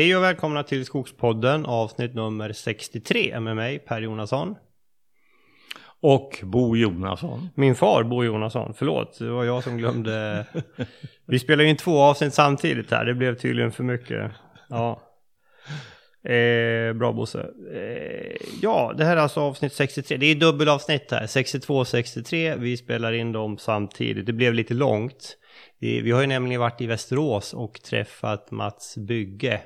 Hej och välkomna till Skogspodden avsnitt nummer 63 med mig Per Jonasson. Och Bo Jonasson. Min far Bo Jonasson, förlåt, det var jag som glömde. Vi spelar in två avsnitt samtidigt här, det blev tydligen för mycket. Ja. Eh, bra Bosse. Eh, ja, det här är alltså avsnitt 63. Det är dubbelavsnitt här, 62 och 63. Vi spelar in dem samtidigt. Det blev lite långt. Vi, vi har ju nämligen varit i Västerås och träffat Mats Bygge,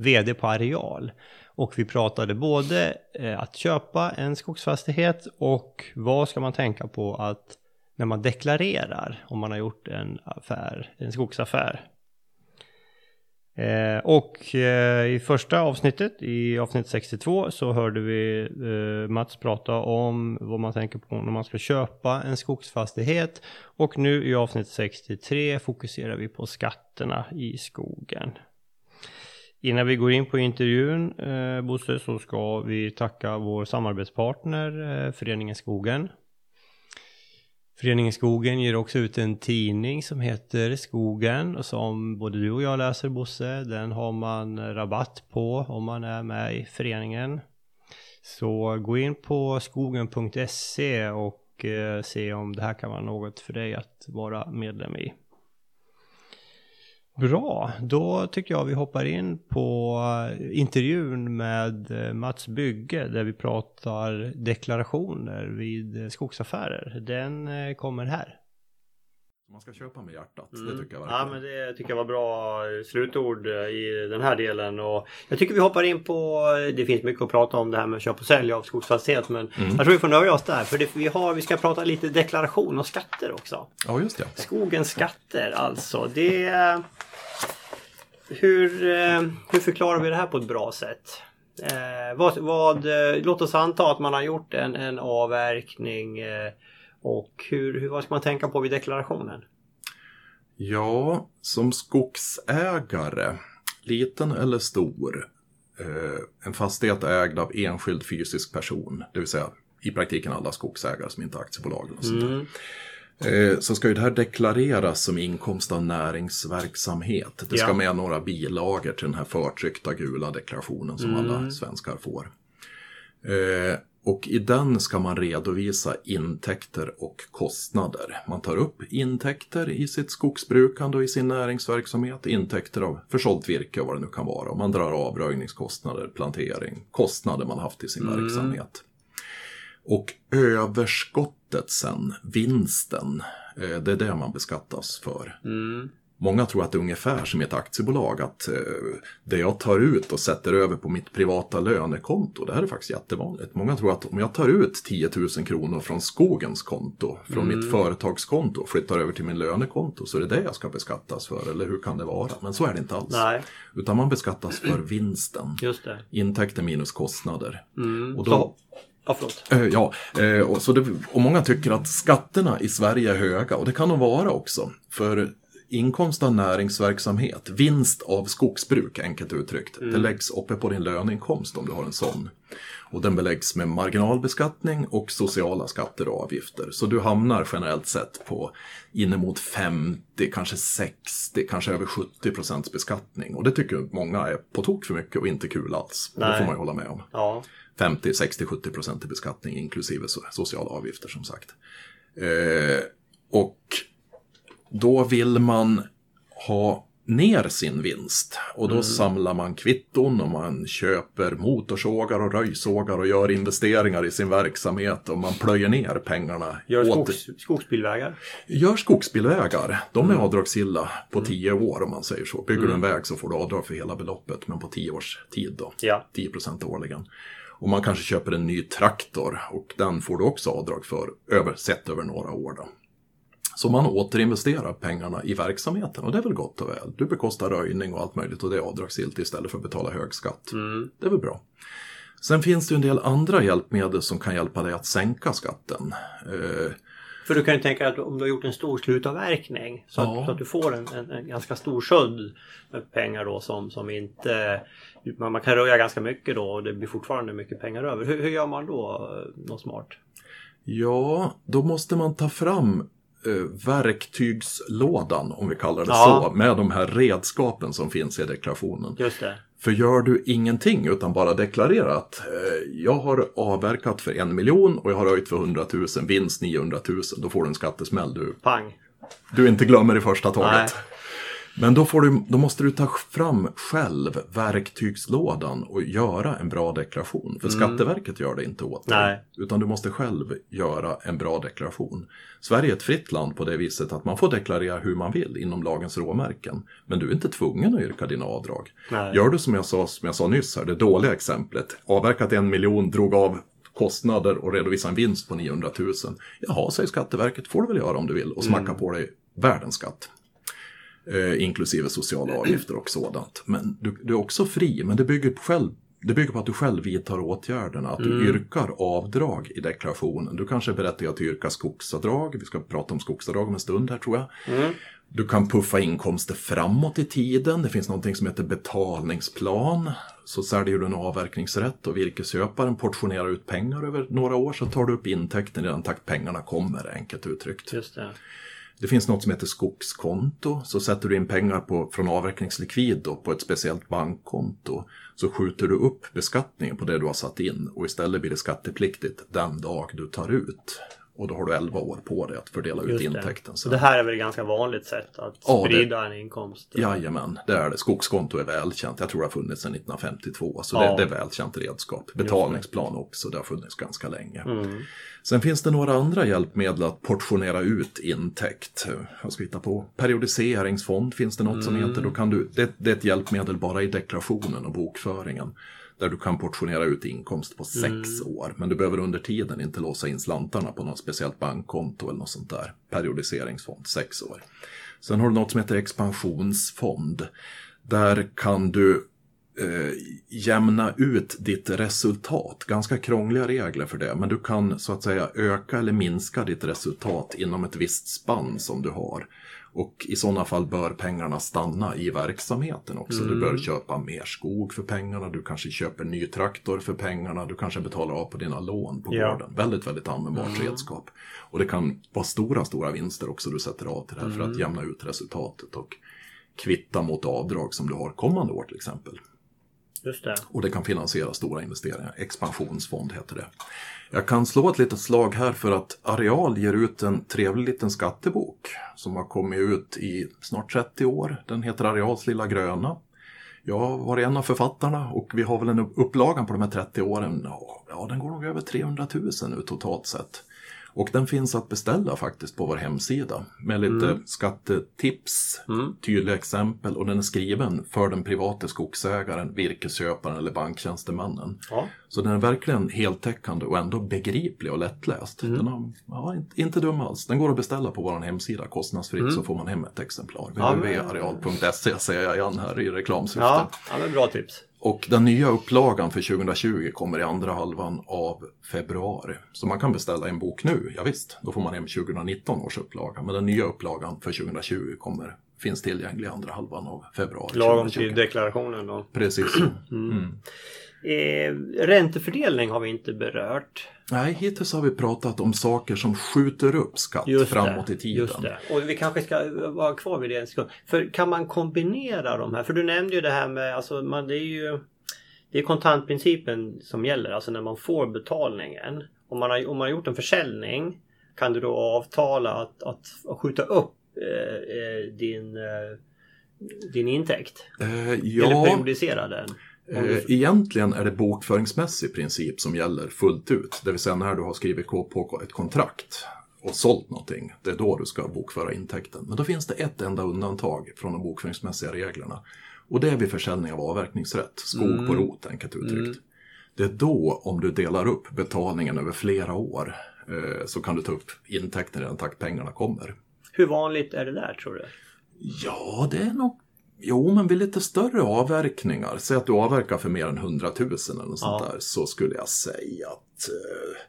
vd på Areal. Och vi pratade både eh, att köpa en skogsfastighet och vad ska man tänka på att när man deklarerar om man har gjort en affär, en skogsaffär. Eh, och eh, i första avsnittet, i avsnitt 62, så hörde vi eh, Mats prata om vad man tänker på när man ska köpa en skogsfastighet. Och nu i avsnitt 63 fokuserar vi på skatterna i skogen. Innan vi går in på intervjun, eh, Bosse, så ska vi tacka vår samarbetspartner, eh, Föreningen Skogen. Föreningen Skogen ger också ut en tidning som heter Skogen och som både du och jag läser Bosse. Den har man rabatt på om man är med i föreningen. Så gå in på skogen.se och eh, se om det här kan vara något för dig att vara medlem i. Bra, då tycker jag vi hoppar in på intervjun med eh, Mats Bygge där vi pratar deklarationer vid skogsaffärer. Den eh, kommer här. Man ska köpa med hjärtat, Mm. det tycker jag verkligen. Ja men det tycker jag var bra slutord eh, i den här delen och jag tycker vi hoppar in på Det finns mycket att prata om det här med köp och sälj av skogsfastighet men Mm. jag tror vi får nöja oss där för det, vi, har, vi ska prata lite deklaration och skatter också. Ja, just det. Skogens skatter alltså. Det, hur, eh, hur förklarar vi det här på ett bra sätt? Eh, vad, vad, eh, låt oss anta att man har gjort en, en avverkning eh, och hur, hur, vad ska man tänka på vid deklarationen? Ja, som skogsägare, liten eller stor, eh, en fastighet ägd av enskild fysisk person, det vill säga i praktiken alla skogsägare som inte är aktiebolag. Och sånt. Mm. Eh, så ska ju det här deklareras som inkomst av näringsverksamhet. Det ska Ja. med några bilagor till den här förtryckta gula deklarationen som Mm. alla svenskar får. Eh, och i den ska man redovisa intäkter och kostnader. Man tar upp intäkter i sitt skogsbrukande och i sin näringsverksamhet. Intäkter av försålt virke och vad det nu kan vara. Man drar av röjningskostnader, plantering, kostnader man haft i sin Mm. verksamhet. Och överskottet sen, vinsten, eh, det är det man beskattas för. Mm. Många tror att det är ungefär som i ett aktiebolag, att eh, det jag tar ut och sätter över på mitt privata lönekonto, det här är faktiskt jättevanligt. Många tror att om jag tar ut 10 000 kronor från skogens konto, från mitt företagskonto och flyttar över till min lönekonto, så är det det jag ska beskattas för, eller hur kan det vara? Men så är det inte alls. Nej, Utan man beskattas för vinsten. just det. Intäkter minus kostnader. Mm. Och då, Så, ja, förlåt. Eh, Ja, eh, och, så det, och många tycker att skatterna i Sverige är höga och det kan de vara också. För inkomst av näringsverksamhet, vinst av skogsbruk enkelt uttryckt, det läggs uppe på din löneinkomst om du har en sån. Och den beläggs med marginalbeskattning och sociala skatter och avgifter. Så du hamnar generellt sett på inemot 50, kanske 60, kanske över 70 procents beskattning. Och det tycker många är på tok för mycket och inte kul alls. Och Det får man ju hålla med om. Ja. 50, 60, 70 procent i beskattning inklusive so- sociala avgifter som sagt. Eh, och då vill man ha ner sin vinst och då samlar man kvitton och man köper motorsågar och röjsågar och gör investeringar i sin verksamhet och man plöjer ner pengarna. Gör skogs, skogsbilvägar. Gör skogsbilvägar. De är avdragsgilla på 10 år om man säger så. Bygger du en väg så får du avdrag för hela beloppet, men på 10 års tid då. Ja. 10 procent årligen. Och man kanske köper en ny traktor och den får du också avdrag för, över, sett över några år. Då. Så man återinvesterar pengarna i verksamheten och det är väl gott och väl. Du bekostar röjning och allt möjligt och det är avdragsgillt istället för att betala hög skatt. Det är väl bra. Sen finns det ju en del andra hjälpmedel som kan hjälpa dig att sänka skatten. Eh, För du kan ju tänka att om du har gjort en stor slutavverkning så, Ja. att, så att du får en, en, en ganska stor sköld med pengar då som, som inte... Man, man kan röja ganska mycket då och det blir fortfarande mycket pengar över. Hur, hur gör man då eh, något smart? Ja, då måste man ta fram eh, verktygslådan, om vi kallar det Ja. så, med de här redskapen som finns i deklarationen. Just det. För gör du ingenting utan bara deklarerar att eh, jag har avverkat för en miljon och jag har höjt för 100 000, vinst 900 000, då får du en skattesmäll du, Pang. du inte glömmer i första taget. Nej. Men då, får du, då måste du ta fram själv verktygslådan och göra en bra deklaration. För Skatteverket gör det inte åt dig. Mm. Nej. Utan du måste själv göra en bra deklaration. Sverige är ett fritt land på det viset att man får deklarera hur man vill inom lagens råmärken. Men du är inte tvungen att yrka dina avdrag. Nej. Gör du som jag, sa, som jag sa nyss här, det dåliga exemplet. Avverkat en miljon, drog av kostnader och redovisade en vinst på 900 000. Jaha, säger Skatteverket, får du väl göra om du vill och smacka Mm. på dig världens skatt. Eh, inklusive sociala avgifter och sådant. Men du, du är också fri, men det bygger, på själv, det bygger på att du själv vidtar åtgärderna. Att du yrkar avdrag i deklarationen. Du kanske är berättigad till att yrka skogsavdrag. Vi ska prata om skogsavdrag om en stund här tror jag. Du kan puffa inkomster framåt i tiden. Det finns någonting som heter betalningsplan. Så säljer du en avverkningsrätt och virkesköparen portionerar ut pengar över några år så tar du upp intäkten i den takt pengarna kommer, enkelt uttryckt. Just det. Det finns något som heter skogskonto. Så sätter du in pengar på, från avräkningslikvid då, på ett speciellt bankkonto. Så skjuter du upp beskattningen på det du har satt in och istället blir det skattepliktigt den dag du tar ut. Och då har du 11 år på dig att fördela ut det. intäkten. Så det här är väl ett ganska vanligt sätt att Ja, det- sprida en inkomst? Jajamän, det är det. Skogskonto är välkänt. Jag tror det har funnits sedan 1952. Så Ja. det, det är välkänt redskap. Betalningsplan också, det har funnits ganska länge. Mm. Sen finns det några andra hjälpmedel att portionera ut intäkt. Jag ska hitta på periodiseringsfond finns det något som Mm. heter. Då kan du, det, det är ett hjälpmedel bara i deklarationen och bokföringen. Där du kan portionera ut inkomst på sex Mm. år. Men du behöver under tiden inte låsa in slantarna på något speciellt bankkonto eller något sånt där. Periodiseringsfond, sex år. Sen har du något som heter expansionsfond. Där kan du eh, jämna ut ditt resultat. Ganska krångliga regler för det, men du kan så att säga öka eller minska ditt resultat inom ett visst spann som du har. Och i sådana fall bör pengarna stanna i verksamheten också. Du bör köpa mer skog för pengarna, du kanske köper ny traktor för pengarna, du kanske betalar av på dina lån på Ja. gården. Väldigt, väldigt användbart redskap. Och det kan vara stora, stora vinster också du sätter av till det här för att jämna ut resultatet och kvitta mot avdrag som du har kommande år till exempel. Just det. Och det kan finansiera stora investeringar. Expansionsfond heter det. Jag kan slå ett litet slag här för att Areal ger ut en trevlig liten skattebok som har kommit ut i snart 30 år. Den heter Areals lilla gröna. Jag har varit en av författarna och vi har väl en upplagan på de här 30 åren. Ja, Ja, den går nog över 300 000 nu totalt sett. Och den finns att beställa faktiskt på vår hemsida med lite skattetips, tydliga exempel och den är skriven för den privata skogsägaren, virkesköparen eller banktjänstemannen. Ja. Så den är verkligen heltäckande och ändå begriplig och lättläst. Den har, ja, inte, inte dum alls. Den går att beställa på vår hemsida kostnadsfritt så får man hem ett exemplar. Ja, men- www.areal.se säger jag igen här i reklamsyfte. Ja, ja bra tips. Och den nya upplagan för 2020 kommer i andra halvan av februari. Så man kan beställa en bok nu, ja, visst, då får man hem 2019 års upplaga. Men den nya upplagan för 2020 kommer, finns tillgänglig i andra halvan av februari. Lagom 2020. till deklarationen då. Precis. Eh, räntefördelning har vi inte berört. Nej, hittills har vi pratat om saker som skjuter upp skatt Just framåt det, i tiden. Just det. Och vi kanske ska vara kvar vid det en sekund. För kan man kombinera de här? För du nämnde ju det här med, alltså man, det är ju det är kontantprincipen som gäller, alltså när man får betalningen. Om man har, om man har gjort en försäljning kan du då avtala att, att skjuta upp eh, eh, din, eh, din intäkt. Eh, Eller ja, periodisera den. Eh, egentligen är det bokföringsmässig princip som gäller fullt ut. Det vill säga när du har skrivit på ett kontrakt och sålt någonting, det är då du ska bokföra intäkten. Men då finns det ett enda undantag från de bokföringsmässiga reglerna. Och det är vid försäljning av avverkningsrätt, skog på rot enkelt uttryckt. Det är då, om du delar upp betalningen över flera år, eh, så kan du ta upp intäkten i den takt pengarna kommer. Hur vanligt är det där tror du? Ja, det är nog... Jo, men vid lite större avverkningar, säg att du avverkar för mer än 100 000 eller något sånt Ja. där, så skulle jag säga att eh,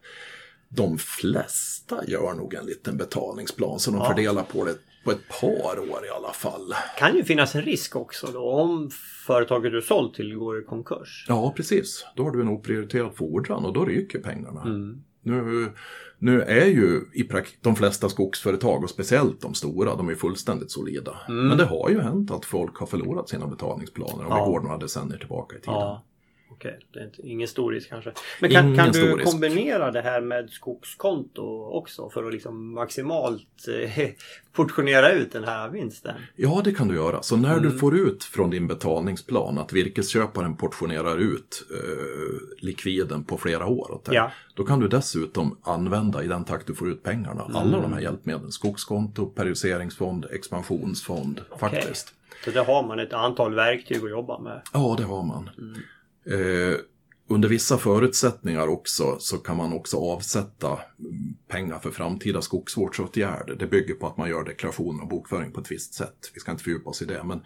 de flesta gör nog en liten betalningsplan som de Ja. fördelar på det på ett par år i alla fall. kan ju finnas en risk också då om företaget du sålt till går i konkurs. Ja, precis. Då har du en oprioriterad fordran och då ryker pengarna. Nu, nu är ju i de flesta skogsföretag och speciellt de stora, de är fullständigt solida. Men det har ju hänt att folk har förlorat sina betalningsplaner om Ja. vi går några decennier tillbaka i tiden. Ja, okej. Det är inte, ingen stor risk kanske. Men kan, Ingen kan du risk. kombinera det här med skogskonto också för att liksom maximalt eh, portionera ut den här vinsten? Ja, det kan du göra. Så när Mm. du får ut från din betalningsplan att virkesköparen portionerar ut eh, likviden på flera år dig, Ja. då kan du dessutom använda i den takt du får ut pengarna alla Mm. de här hjälpmedlen. Skogskonto, periodiseringsfond, expansionsfond, faktiskt. Så där har man ett antal verktyg att jobba med. Ja, det har man. Mm. Eh, under vissa förutsättningar också så kan man också avsätta mm, pengar för framtida skogsvårdsåtgärder. Det bygger på att man gör deklaration och bokföring på ett visst sätt. Vi ska inte fördjupa oss i det, men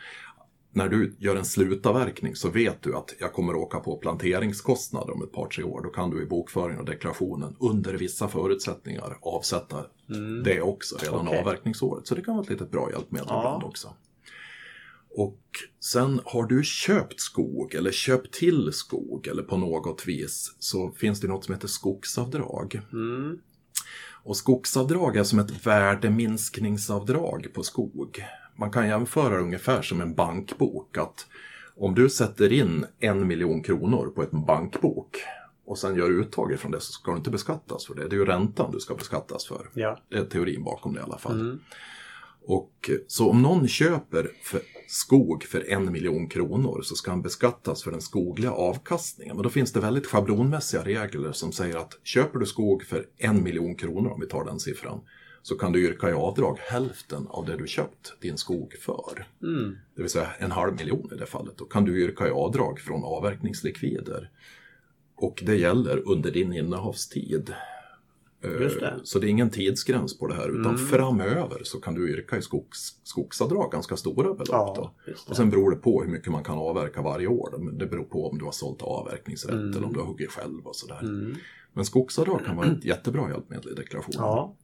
när du gör en slutavverkning så vet du att jag kommer åka på planteringskostnader om ett par, tre år. Då kan du i bokföringen och deklarationen under vissa förutsättningar avsätta det också redan Mm. Okej. avverkningsåret. Så det kan vara ett litet bra hjälpmedel Ja. ibland också. Och sen har du köpt skog eller köpt till skog eller på något vis så finns det något som heter skogsavdrag. Mm. Och skogsavdrag är som ett värdeminskningsavdrag på skog. Man kan jämföra det ungefär som en bankbok. att Om du sätter in en miljon kronor på en bankbok och sen gör uttag ifrån det så ska du inte beskattas för det. Det är ju räntan du ska beskattas för. Ja. Det är teorin bakom det i alla fall. Mm. Och så om någon köper för skog för en miljon kronor så ska han beskattas för den skogliga avkastningen. Men då finns det väldigt schablonmässiga regler som säger att köper du skog för en miljon kronor, om vi tar den siffran, så kan du yrka i avdrag hälften av det du köpt din skog för. Mm. Det vill säga en halv miljon i det fallet. Då kan du yrka i avdrag från avverkningslikvider. Och det gäller under din innehavstid. Eh, det. Så det är ingen tidsgräns på det här utan framöver så kan du yrka i skogs, skogsavdrag ganska stora belopp. Ja. Och sen beror det på hur mycket man kan avverka varje år. Men Det beror på om du har sålt avverkningsrätt Mm. eller om du har huggit själv och sådär. Men skogsavdrag kan vara ett jättebra hjälpmedel i deklarationen. Ja.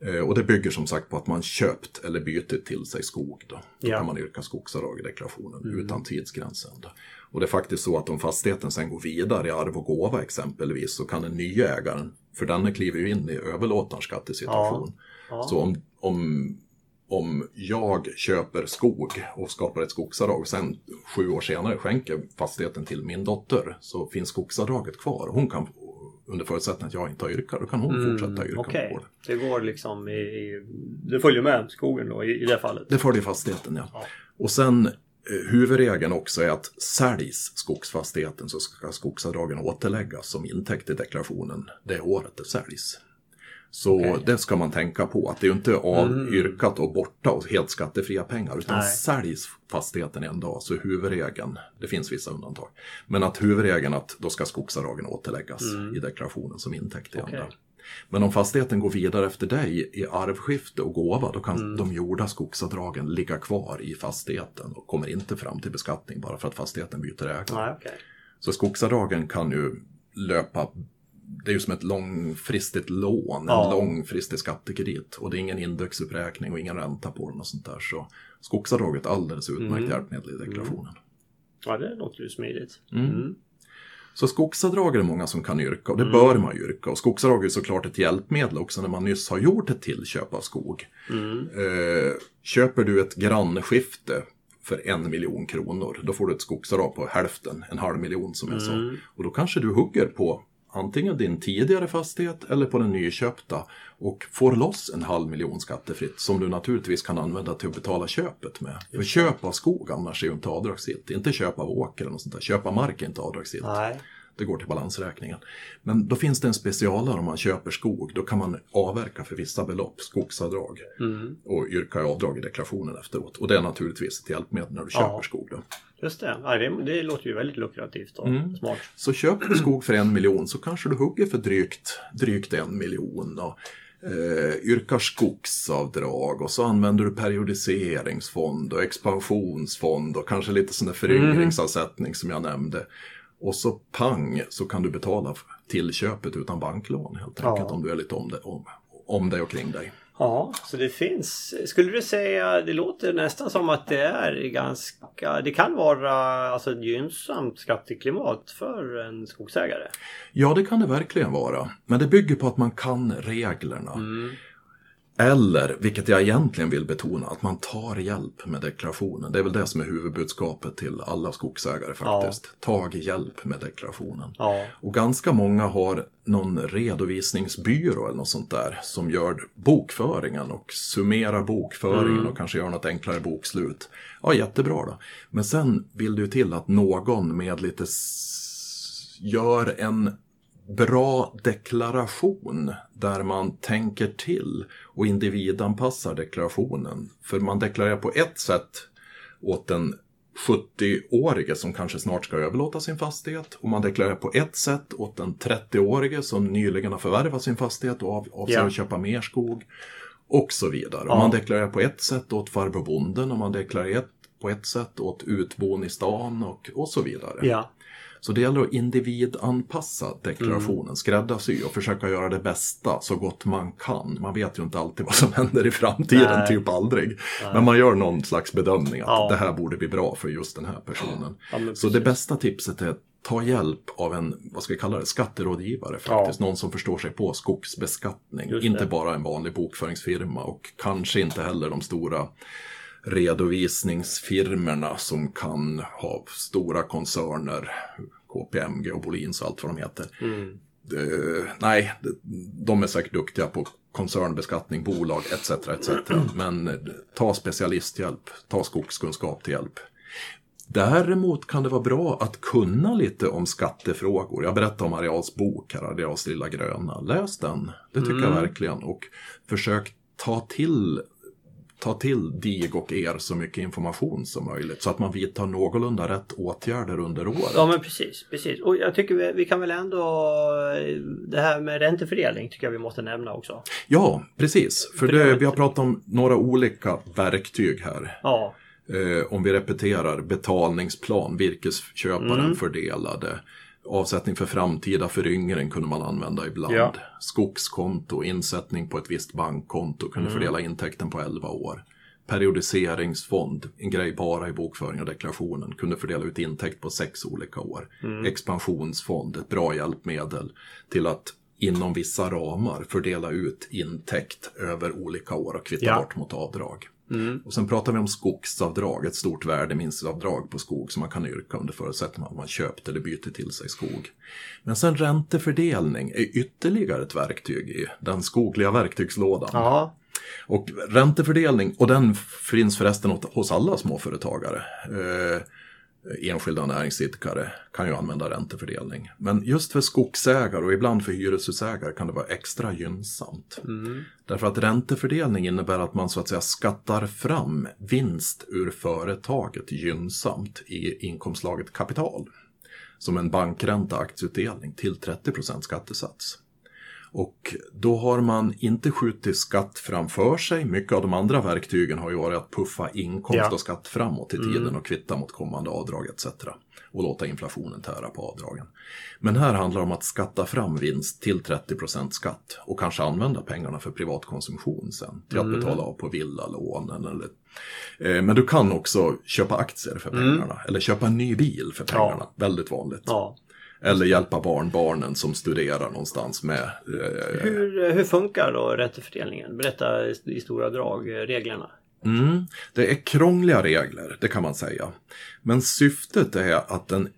Eh, Och det bygger som sagt på att man köpt eller bytt till sig skog. Då, då Ja. kan man yrka skogsavdrag i deklarationen utan tidsgränsen. Då. Och det är faktiskt så att om fastigheten sen går vidare i arv och gåva exempelvis så kan den nya ägaren, för denne kliver ju in i överlåtarens skattesituation. Ja. Så om, om, om jag köper skog och skapar ett skogsavdrag och sen sju år senare skänker fastigheten till min dotter så finns skogsavdraget kvar. Hon kan, under förutsättning att jag inte har yrkat, då kan hon fortsätta yrka Mm, Okej, på det. det går liksom i, i... Det följer med skogen då i, i det fallet. Det följer fastigheten, ja. Ja. Och sen huvudregeln också är att säljs skogsfastigheten så ska skogsavdragen återläggas som intäkt i deklarationen det året det säljs. Så. Mm. det ska man tänka på, att det är inte avyrkat och borta och helt skattefria pengar, utan Nej. säljs fastigheten en dag, så huvudregeln, det finns vissa undantag, men att huvudregeln att då ska skogsavdragen återläggas i deklarationen som intäkt i Mm. Okej. andra. Men om fastigheten går vidare efter dig i arvskifte och gåva, då kan Mm. de gjorda skogsavdragen ligga kvar i fastigheten och kommer inte fram till beskattning bara för att fastigheten byter ägare. Okej. Så skogsavdragen kan ju löpa, det är ju som ett långfristigt lån, Ja. en långfristig skattekredit. Och det är ingen indexuppräkning och ingen ränta på den och sånt där. Så skogsavdrag är alldeles utmärkt Mm. hjälpmedel i deklarationen. Ja, det låter ju smidigt. Mm. Så skogsavdrag är det många som kan yrka och det bör man yrka. Och skogsavdrag är såklart ett hjälpmedel också när man nyss har gjort ett tillköp av skog. Mm. Eh, köper du ett grannskifte för en miljon kronor, då får du ett skogsavdrag på hälften, en halv miljon som jag sa. Och då kanske du hugger på antingen din tidigare fastighet eller på den nyköpta och får loss en halv miljon skattefritt som du naturligtvis kan använda till att betala köpet med. För köp av skog annars är ju inte avdragsgillt, inte köp av åker eller något sånt där. Köp av mark är inte avdragsgillt. Nej. Det går till balansräkningen. Men då finns det en specialare om man köper skog. Då kan man avverka för vissa belopp, skogsavdrag. Mm. Och yrka avdrag i deklarationen efteråt. Och det är naturligtvis ett hjälpmedel när du köper Ja. skog. Då. Just det. Ja, det. Det låter ju väldigt lukrativt och Mm. smart. Så köper du skog för en miljon så kanske du hugger för drygt, drygt en miljon. Och, eh, yrkar skogsavdrag och så använder du periodiseringsfond och expansionsfond och kanske lite sån där föryngringsavsättning som jag nämnde. Och så pang så kan du betala till köpet utan banklån helt Ja. enkelt om du är lite om det, om, om dig och kring dig. Ja, så det finns. Skulle du säga, det låter nästan som att det är ganska, det kan vara alltså ett gynnsamt skatteklimat för en skogsägare. Ja, det kan det verkligen vara. Men det bygger på att man kan reglerna. Mm. Eller, vilket jag egentligen vill betona, att man tar hjälp med deklarationen. Det är väl det som är huvudbudskapet till alla skogsägare faktiskt. Tag hjälp med deklarationen. Ja. Och ganska många har någon redovisningsbyrå eller något sånt där som gör bokföringen och summerar bokföringen och kanske gör något enklare bokslut. Ja, jättebra då. Men sen vill det ju till att någon med lite gör en bra deklaration där man tänker till och individanpassar deklarationen. För man deklarerar på ett sätt åt en 70-årige som kanske snart ska överlåta sin fastighet och man deklarerar på ett sätt åt en 30-årige som nyligen har förvärvat sin fastighet och av- avser Ja. att köpa mer skog och så vidare. Och Ja. man deklarerar på ett sätt åt farbror bonden och man deklarerar på ett sätt åt utbon i stan och, och så vidare. Ja. Så det gäller att individanpassa deklarationen, Mm. skräddarsy och försöka göra det bästa så gott man kan. Man vet ju inte alltid vad som händer i framtiden, Nej. typ aldrig. Men man gör någon slags bedömning att Ja. det här borde bli bra för just den här personen. Ja, så det bästa tipset är att ta hjälp av en, vad ska vi kalla det, skatterådgivare faktiskt. Någon som förstår sig på skogsbeskattning. Inte bara en vanlig bokföringsfirma och kanske inte heller de stora redovisningsfirmerna som kan ha stora koncerner, KPMG och Bolins och allt vad de heter. Mm. Eh, nej, de- är säkert duktiga på koncernbeskattning, bolag etc. etc. Men eh, ta specialisthjälp, ta skogskunskap till hjälp. Däremot kan det vara bra att kunna lite om skattefrågor. Jag berättade om Areals bok här, Areals lilla gröna. Läs den, det tycker jag verkligen. Och försök ta till, ta till DIG och er så mycket information som möjligt. Så att man vidtar någorlunda rätt åtgärder under året. Ja men precis, precis. Och jag tycker vi, vi kan väl ändå det här med räntefördelning tycker jag vi måste nämna också. Ja, precis. För För det vi har pratat om några olika verktyg här. Ja, Eh, om vi repeterar betalningsplan, virkesköparen Mm. fördelade. Avsättning för framtida föryngring kunde man använda ibland. Ja. Skogskonto, insättning på ett visst bankkonto, kunde Mm. fördela intäkten på 11 år. Periodiseringsfond, en grej bara i bokföring och deklarationen, kunde fördela ut intäkt på sex olika år. Mm. Expansionsfond, ett bra hjälpmedel till att inom vissa ramar fördela ut intäkt över olika år och kvitta Ja. bort mot avdrag. Mm. Och sen pratar vi om skogsavdrag, ett stort värdeminstavdrag på skog som man kan yrka under förutsättning att man köpt eller byter till sig skog. Men sen räntefördelning är ytterligare ett verktyg i den skogliga verktygslådan. ja, Och räntefördelning, och den finns förresten hos alla småföretagare. Eh, enskilda näringsidkare kan ju använda räntefördelning. Men just för skogsägare och ibland för hyreshusägare kan det vara extra gynnsamt. mm. Därför att räntefördelning innebär att man så att säga skattar fram vinst ur företaget gynnsamt i inkomstslaget kapital. Som en bankränta aktieutdelning till 30% skattesats. Och då har man inte skjutit skatt framför sig. Mycket av de andra verktygen har ju varit att puffa inkomst Ja. och skatt framåt i tiden och kvitta mot kommande avdrag etc. Och låta inflationen tära på avdragen. Men här handlar det om att skatta fram vinst till 30% skatt och kanske använda pengarna för privat konsumtion sen. Till att betala av på villalånen eller Eh, Men du kan också köpa aktier för pengarna. Eller köpa en ny bil för pengarna. Väldigt vanligt. ja. Eller hjälpa barnbarnen som studerar någonstans med. Eh, Hur, hur funkar då räntefördelningen? Berätta i- stora drag eh, reglerna. mm, det är krångliga regler, det kan man säga. Men syftet är att den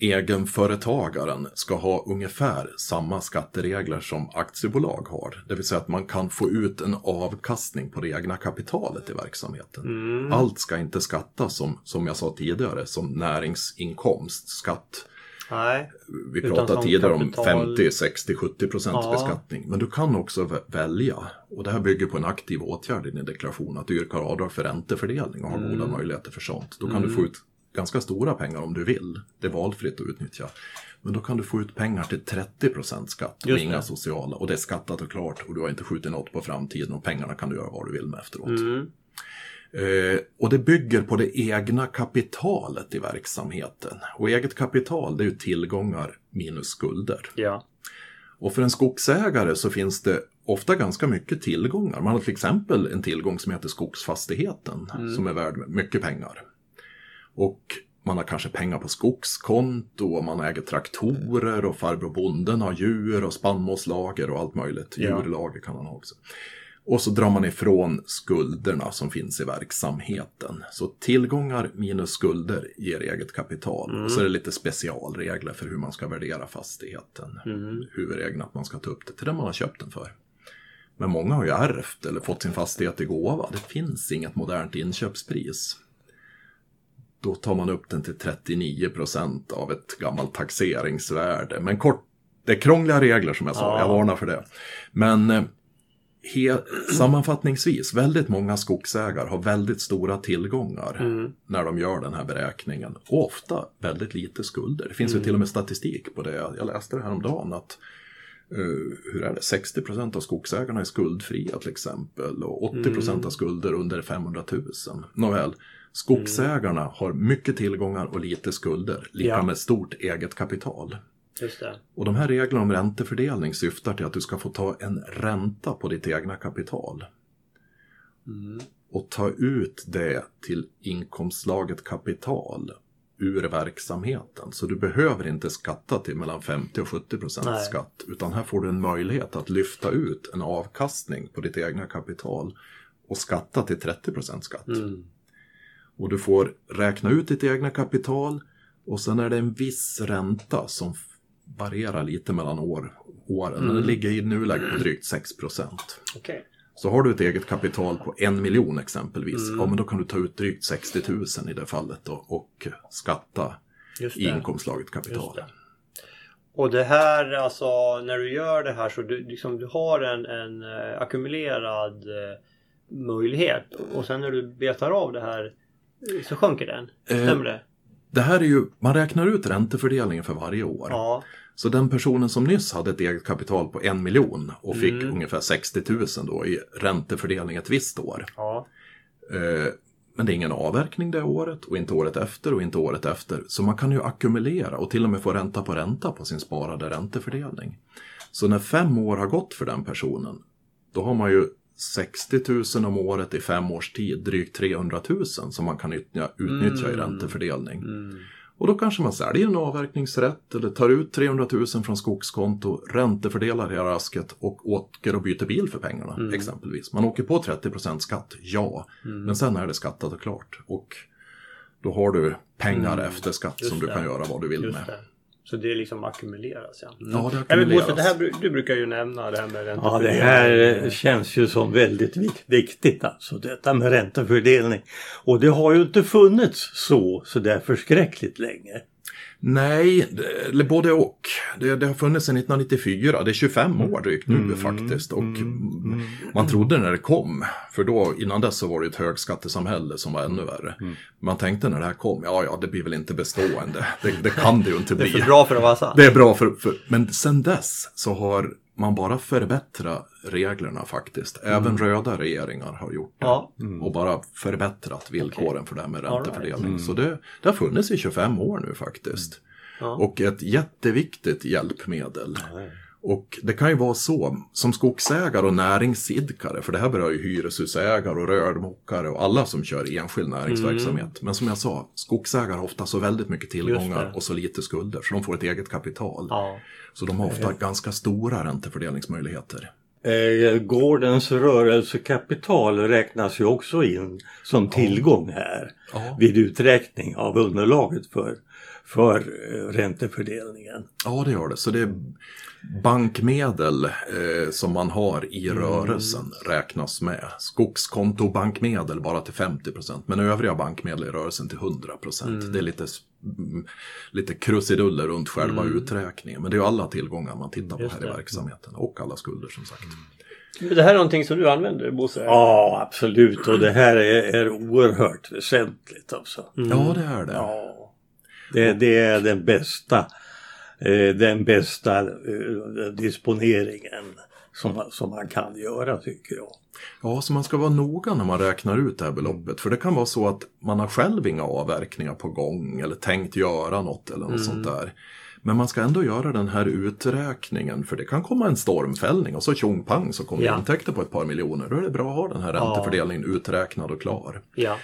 egenföretagaren ska ha ungefär samma skatteregler som aktiebolag har. Det vill säga att man kan få ut en avkastning på det egna kapitalet i verksamheten. Mm. Allt ska inte skattas som, som jag sa tidigare, som näringsinkomst, skatt. Nej. Vi pratade tidigare om kapital. 50, 60, 70 procents Ja. beskattning. Men du kan också vä- välja, och det här bygger på en aktiv åtgärd i din deklaration, att du yrkar avdrag för räntefördelning och har Mm. goda möjligheter för sånt. Då kan du få ut ganska stora pengar om du vill. Det är valfritt att utnyttja. Men då kan du få ut pengar till 30 procent skatt och inga sociala. Och det är skattat och klart och du har inte skjutit något på framtiden och pengarna kan du göra vad du vill med efteråt. Mm. Eh, och det bygger på det egna kapitalet i verksamheten. Och eget kapital det är ju tillgångar minus skulder. Ja. Och för en skogsägare så finns det ofta ganska mycket tillgångar. Man har till exempel en tillgång som heter skogsfastigheten som är värd mycket pengar. Och man har kanske pengar på skogskonto och man äger traktorer och farbror bonden har djur och spannmålslager och allt möjligt. Ja. Djurlager kan han ha också. Och så drar man ifrån skulderna som finns i verksamheten. Så tillgångar minus skulder ger eget kapital. Och så är det lite specialregler för hur man ska värdera fastigheten. Huvudregeln att man ska ta upp det till det man har köpt den för. Men många har ju ärvt eller fått sin fastighet i gåva. Det finns inget modernt inköpspris. Då tar man upp den till 39 procent av ett gammalt taxeringsvärde. Men kort, det är krångliga regler som jag sa, Ja. jag varnar för det. Men eh, he, sammanfattningsvis, väldigt många skogsägare har väldigt stora tillgångar när de gör den här beräkningen. Och ofta väldigt lite skulder. Det finns ju till och med statistik på det. Jag läste det här om dagen att eh, hur är det, 60 procent av skogsägarna är skuldfria till exempel och 80 procent av skulder under 500 000. Nåväl, skogsägarna har mycket tillgångar och lite skulder, lika Ja. med stort eget kapital. Och de här reglerna om räntefördelning syftar till att du ska få ta en ränta på ditt egna kapital. Och ta ut det till inkomstslaget kapital ur verksamheten. Så du behöver inte skatta till mellan 50 och 70 procent skatt. Utan här får du en möjlighet att lyfta ut en avkastning på ditt egna kapital och skatta till 30 procent skatt. Mm. Och du får räkna ut ditt egna kapital och sen är det en viss ränta som varierar lite mellan år, åren. Men den ligger i nuläget på drygt 6 procent. Okej. Så har du ett eget kapital på en miljon exempelvis, ja men då kan du ta ut drygt 60 000 i det fallet då, och skatta i det. inkomstslaget kapital. Och det här, alltså när du gör det här så du, liksom, du har en, en eh, ackumulerad eh, möjlighet och sen när du betar av det här eh, så sjunker den. Stämmer det? Det här är ju, man räknar ut räntefördelningen för varje år. Ja. Så den personen som nyss hade ett eget kapital på en miljon och fick Mm. ungefär 60 000 då i räntefördelning ett visst år. Ja. Eh, Men det är ingen avverkning det året och inte året efter och inte året efter. Så man kan ju ackumulera och till och med få ränta på ränta på sin sparade räntefördelning. Så när fem år har gått för den personen, då har man ju 60 000 om året i fem års tid, drygt 300 000 som man kan utnyttja, utnyttja i räntefördelning. Och då kanske man säljer en avverkningsrätt eller tar ut 300 000 från skogskonto, räntefördelar hela rasket och åker och byter bil för pengarna exempelvis. Man åker på 30% skatt, ja. Men sen är det skattat och klart. Och då har du pengar efter skatt Just som du det. kan göra vad du vill Just med. det. Så det liksom ackumuleras ja. Ja, det Ja, ackumuleras. Bosse, det här, du brukar ju nämna det här med Ja, räntefördelning. det här känns ju som väldigt vik- viktigt alltså, detta med räntefördelning. Och det har ju inte funnits så, så där förskräckligt länge. Nej, det, eller både och. Det, det har funnits sedan 1994, det är 25 år drygt nu faktiskt. Och man trodde när det kom, för då innan dess så var det ett högskattesamhälle som var ännu värre. Man tänkte när det här kom, ja ja det blir väl inte bestående. Det, det kan det ju inte Det är bli. för bra för att vara sant. Det är bra för, för, men sen dess så har man bara förbättrat reglerna faktiskt. Även röda regeringar har gjort det. Ja. Och bara förbättrat villkoren för det här med All right. räntefördelning. Så det, det har funnits i 25 år nu faktiskt. Ja. Och ett jätteviktigt hjälpmedel. Och det kan ju vara så, som skogsägare och näringsidkare, för det här berör ju hyreshusägare och rörmokare och alla som kör enskild näringsverksamhet. Men som jag sa, skogsägare har ofta så väldigt mycket tillgångar och så lite skulder, så de får ett eget kapital. Ja. Så de har ofta ganska stora räntefördelningsmöjligheter. Eh, gårdens rörelsekapital räknas ju också in som tillgång här Ja. vid uträkning av underlaget för, för eh, räntefördelningen. Ja, det gör det. Så det är bankmedel eh, som man har i rörelsen räknas med. Skogskonto bankmedel bara till 50% men övriga bankmedel i rörelsen till 100% Det är lite, mm, lite krusiduller runt själva uträkningen. Men det är ju alla tillgångar man tittar på Just här i verksamheten och alla skulder som sagt. Det här är någonting som du använder Bosse? Ja, absolut. Och det här är, är oerhört väsentligt alltså. Ja, det är det. Ja. Det, det är den bästa, eh, den bästa eh, disponeringen som, som man kan göra tycker jag. Ja, så man ska vara noga när man räknar ut det här beloppet. För det kan vara så att man har själv inga avverkningar på gång eller tänkt göra något eller något sånt där. Men man ska ändå göra den här uträkningen för det kan komma en stormfällning och så tjong pang så kommer Ja. intäkter på ett par miljoner. Då är det bra att ha den här räntefördelningen uträknad och klar. Ja.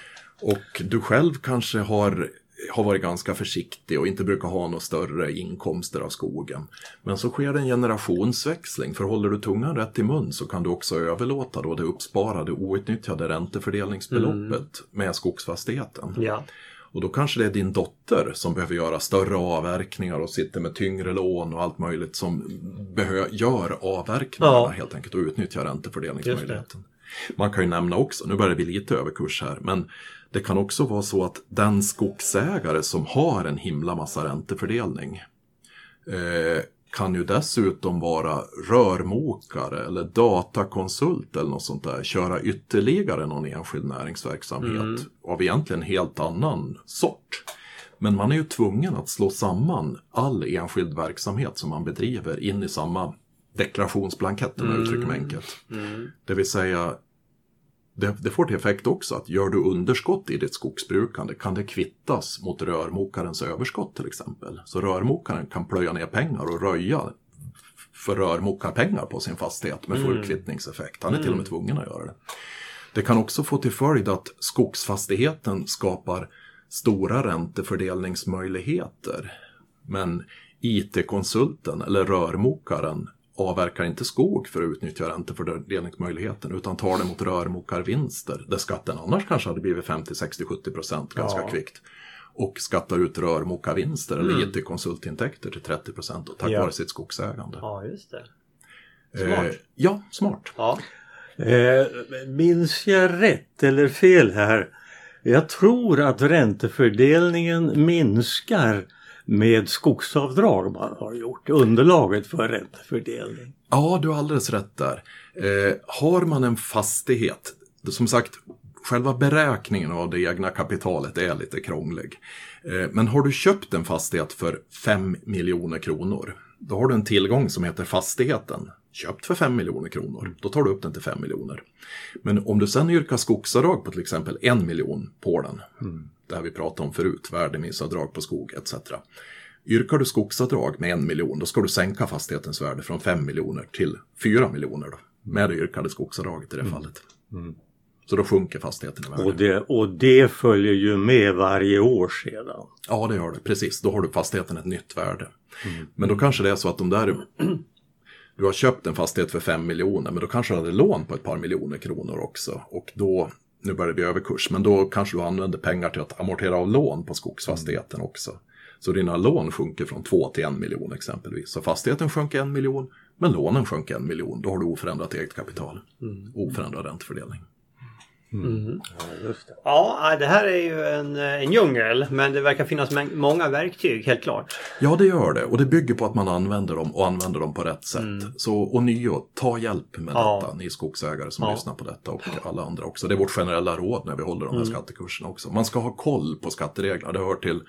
Och du själv kanske har, har varit ganska försiktig och inte brukar ha några större inkomster av skogen. Men så sker en generationsväxling, för håller du tungan rätt i mun så kan du också överlåta då det uppsparade outnyttjade räntefördelningsbeloppet med skogsfastigheten. Ja. Och då kanske det är din dotter som behöver göra större avverkningar och sitter med tyngre lån och allt möjligt som gör avverkningarna Ja. helt enkelt och utnyttjar räntefördelningsmöjligheten. Man kan ju nämna också, nu börjar det bli lite överkurs här, men det kan också vara så att den skogsägare som har en himla massa räntefördelning eh, kan ju dessutom vara rörmokare eller datakonsult eller något sånt där. Köra ytterligare någon enskild näringsverksamhet av egentligen helt annan sort. Men man är ju tvungen att slå samman all enskild verksamhet som man bedriver in i samma deklarationsblankett om jag uttrycker mig enkelt. Det vill säga det, det får till effekt också att gör du underskott i ditt skogsbrukande kan det kvittas mot rörmokarens överskott till exempel. Så rörmokaren kan plöja ner pengar och röja för rörmokarpengar på sin fastighet med full kvittningseffekt. Han är till och med tvungen att göra det. Det kan också få till följd att skogsfastigheten skapar stora räntefördelningsmöjligheter. Men IT-konsulten eller rörmokaren avverkar inte skog för att utnyttja räntefördelningsmöjligheten utan tar det mot rörmokarvinster där skatten annars kanske hade blivit 50, 60, 70 procent ganska Ja. kvickt. Och skattar ut rörmokarvinster eller IT-konsultintäkter till 30 procent tack Ja. vare sitt skogsägande. Ja, just det. Eh, Smart. ja, smart. Ja. Eh, minns jag rätt eller fel här? Jag tror att räntefördelningen minskar med skogsavdrag man har gjort. Underlaget för räntefördelning. Ja, du har alldeles rätt där. Eh, har man en fastighet, som sagt, själva beräkningen av det egna kapitalet är lite krånglig. Eh, men har du köpt en fastighet för 5 miljoner kronor, då har du en tillgång som heter fastigheten. Köpt för 5 miljoner kronor, då tar du upp den till 5 miljoner. Men om du sen yrkar skogsavdrag på till exempel en miljon på den, det här vi pratade om förut, värdeminstavdrag på skog etc. Yrkar du skogsavdrag med en miljon, då ska du sänka fastighetens värde från 5 miljoner till 4 miljoner då, med det yrkade skogsavdraget i det fallet. Så då sjunker fastigheten i värde. Och det, och det följer ju med varje år sedan. Ja, det gör det. Precis, då har du fastigheten ett nytt värde. Men då kanske det är så att de där... Du har köpt en fastighet för 5 miljoner, men då kanske du hade lån på ett par miljoner kronor också. Och då, nu börjar det bli överkurs, men då kanske du använder pengar till att amortera av lån på skogsfastigheten också. Så dina lån sjunker från 2 till 1 miljon exempelvis. Så fastigheten sjönk en miljon, men lånen sjönk en miljon. Då har du oförändrat eget kapital. Oförändrad räntefördelning. Ja, det här är ju en, en djungel, men det verkar finnas många verktyg, helt klart. Ja, det gör det. Och det bygger på att man använder dem och använder dem på rätt sätt. Så ånyo, ta hjälp med Ja. detta, ni skogsägare som Ja. lyssnar på detta och alla andra också. Det är vårt generella råd när vi håller de här skattekurserna också. Man ska ha koll på skattereglerna. Det hör till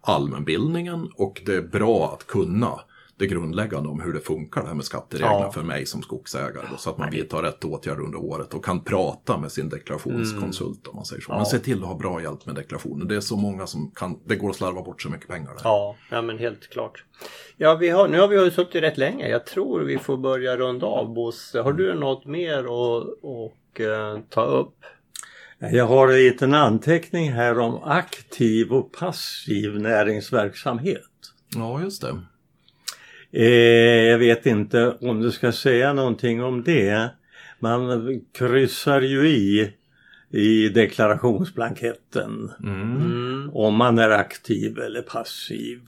allmänbildningen och det är bra att kunna det grundläggande om hur det funkar det här med skattereglerna Ja. för mig som skogsägare. Då, så att man vidtar rätt åtgärder under året och kan prata med sin deklarationskonsult om man säger så. Men se till att ha bra hjälp med deklarationen. Det är så många som kan, det går att slarva bort så mycket pengar där. Ja, ja men helt klart. Ja, vi har, nu har vi suttit rätt länge. Jag tror vi får börja runda av Bosse. Har du något mer att och, eh, ta upp? Jag har en liten anteckning här om aktiv och passiv näringsverksamhet. Ja, just det. Eh, jag vet inte om du ska säga någonting om det. Man kryssar ju i i deklarationsblanketten Mm. om man är aktiv eller passiv.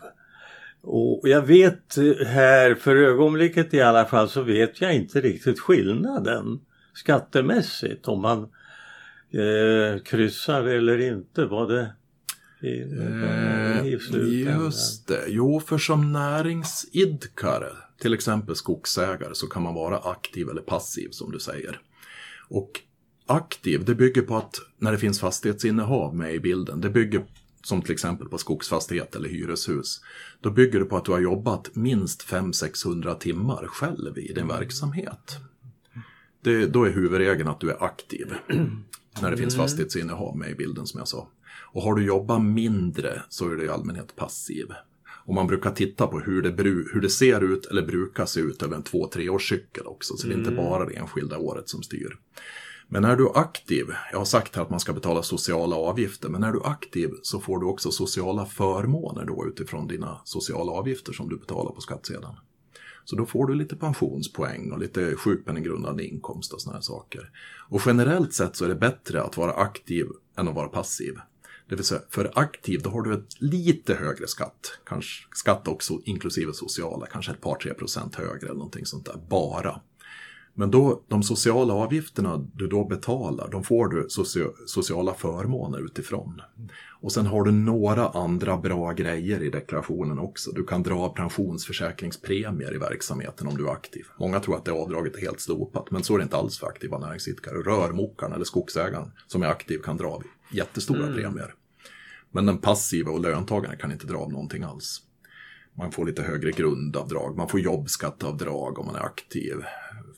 Och jag vet här, för ögonblicket i alla fall, så vet jag inte riktigt skillnaden skattemässigt om man eh, kryssar eller inte. Var det i, slutändan? Just det. Jo, för som näringsidkare, till exempel skogsägare, så kan man vara aktiv eller passiv som du säger. Och aktiv, det bygger på att när det finns fastighetsinnehav med i bilden, det bygger som till exempel på skogsfastighet eller hyreshus, då bygger det på att du har jobbat minst 500-600 timmar själv i din verksamhet. Det, då är huvudregeln att du är aktiv när det finns fastighetsinnehav med i bilden som jag sa. Och har du jobbat mindre så är du i allmänhet passiv. Och man brukar titta på hur det, hur det ser ut eller brukar se ut över en två, tre års cykel också. Så det är inte bara det enskilda året som styr. Men är du aktiv, jag har sagt här att man ska betala sociala avgifter, men är du aktiv så får du också sociala förmåner då utifrån dina sociala avgifter som du betalar på skattsedeln. Så då får du lite pensionspoäng och lite sjukpenninggrundande inkomst och sådana här saker. Och generellt sett så är det bättre att vara aktiv än att vara passiv. Det vill säga, för aktiv då har du ett lite högre skatt. Kanske skatt också inklusive sociala, kanske ett par tre procent högre eller någonting sånt där, bara. Men då, de sociala avgifterna du då betalar, de får du socio sociala förmåner utifrån. Och sen har du några andra bra grejer i deklarationen också. Du kan dra pensionsförsäkringspremier i verksamheten om du är aktiv. Många tror att det avdraget är helt slopat, men så är det inte alls för aktiva näringsidkare. Rörmokaren eller skogsägaren som är aktiv kan dra jättestora premier. Men den passiva och löntagaren kan inte dra av någonting alls. Man får lite högre grundavdrag, man får jobbskatteavdrag om man är aktiv.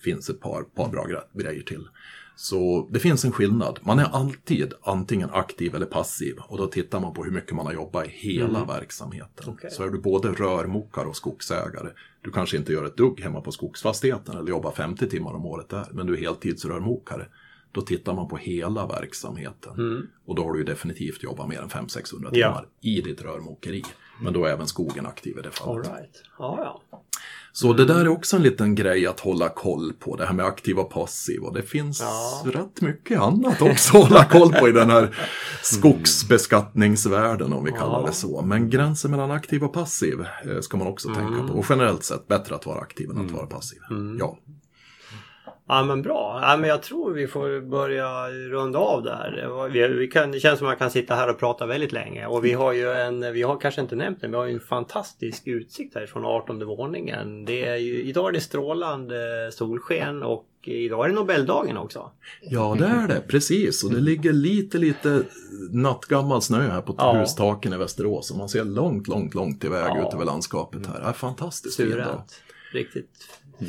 Finns ett par, par bra gre- grejer till. Så det finns en skillnad. Man är alltid antingen aktiv eller passiv och då tittar man på hur mycket man har jobbat i hela verksamheten. Okej. Så är du både rörmokare och skogsägare. Du kanske inte gör ett dugg hemma på skogsfastigheten eller jobbar 50 timmar om året där, men du är heltidsrörmokare. Då tittar man på hela verksamheten. Och då har du definitivt jobbat mer än 500-600 Ja. timmar i ditt rörmokeri. Men då är även skogen aktiv i det All fallet. right. Ja, ja. Så det där är också en liten grej att hålla koll på, det här med aktiv och passiv. Och det finns Ja. rätt mycket annat också att hålla koll på i den här skogsbeskattningsvärlden om vi kallar Ja. det så. Men gränsen mellan aktiv och passiv eh, ska man också tänka på. Och generellt sett bättre att vara aktiv än att vara passiv. Ja. Ja men bra. Ja, men jag tror vi får börja runda av där. Vi, vi kan, det känns som att man kan sitta här och prata väldigt länge. Och vi har ju en, vi har kanske inte nämnt det, men vi har ju en fantastisk utsikt här från 18 våningen. Det är ju, idag är det strålande solsken och idag är det Nobeldagen också. ja, det är det. Precis. Och det ligger lite, lite nattgammal snö här på Ja. hustaken i Västerås. Och man ser långt, långt, långt iväg Ja. ut över landskapet här. Det är fantastiskt fin dag. Suveränt. Riktigt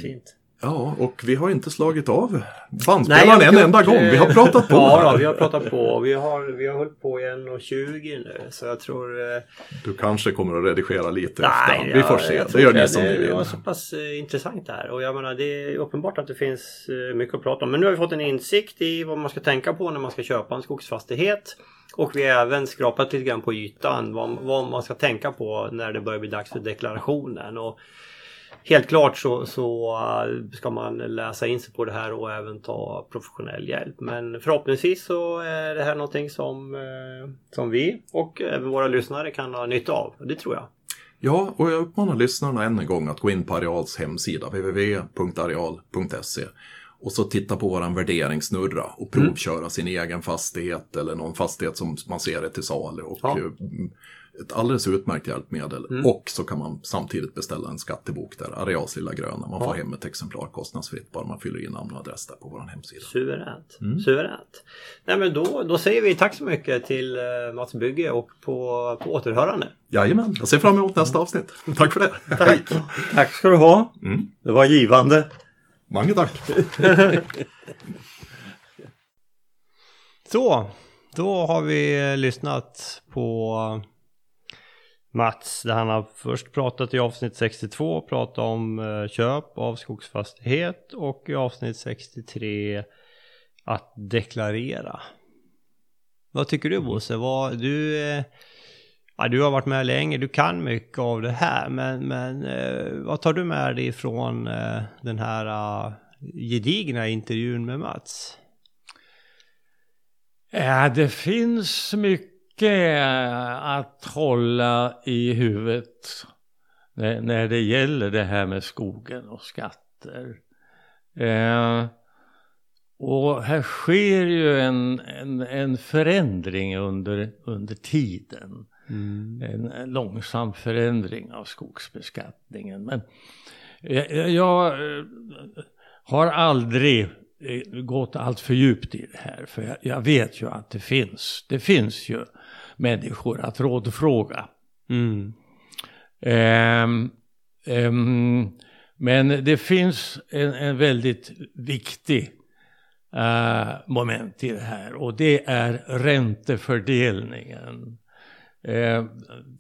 fint. Ja, och vi har inte slagit av bandspelaren en enda gång. Vi har eh, pratat på Ja, då, vi har pratat på. Vi har, vi har hållit på i 1.20 nu. Så jag tror... eh, Du kanske kommer att redigera lite Nej, efter. Vi får se. jag Det gör ni som ni vill. Det var så pass eh, intressant det här och jag menar det är uppenbart att det finns mycket att prata om. Men nu har vi fått en insikt i vad man ska tänka på när man ska köpa en skogsfastighet. Och vi har även skrapat lite grann på ytan vad, vad man ska tänka på när det börjar bli dags för deklarationen. Och helt klart så, så eh, ska man läsa in sig på det här och även ta professionell hjälp. Men förhoppningsvis så är det här någonting som, eh, som vi och även våra lyssnare kan ha nytta av. Det tror jag. Ja, och jag uppmanar lyssnarna än en gång att gå in på Areals hemsida, www.areal.se och så titta på våran värderingssnurra och Mm. provköra sin egen fastighet eller någon fastighet som man ser är till salu. Och Ja. Ett alldeles utmärkt hjälpmedel. Mm. Och så kan man samtidigt beställa en skattebok där, Areals lilla gröna. Man får Ja. hem ett exemplar kostnadsfritt bara man fyller i namn och adress där på vår hemsida. Suveränt. Mm. Suveränt. Nej men då, då säger vi tack så mycket till eh, Mats Bygge och på, på återhörande. Jajamän, jag ser fram emot nästa avsnitt. Tack för det. Hej. Tack ska du ha. Mm. Det var givande. Mange tack. Så, då har vi lyssnat på Mats där han har först pratat i avsnitt 62, pratat om eh, köp av skogsfastighet och i avsnitt 63 att deklarera. Vad tycker du Bosse? Vad, du, eh, ja, du har varit med länge, du kan mycket av det här men, men eh, vad tar du med dig från den här gedigna intervjun med Mats? Ja, det finns mycket att hålla i huvudet när, det gäller det här med skogen och skatter. Eh, och här sker ju en, en, en förändring under, under tiden. En, en långsam förändring av skogsbeskattningen. Men jag, jag eh, har aldrig eh, gått allt för djupt i det här. För jag, jag vet ju att det finns, det finns ju människor att rådfråga. Mm. Ehm, ehm, men det finns en, en väldigt viktig eh, moment i det här och det är räntefördelningen. Eh,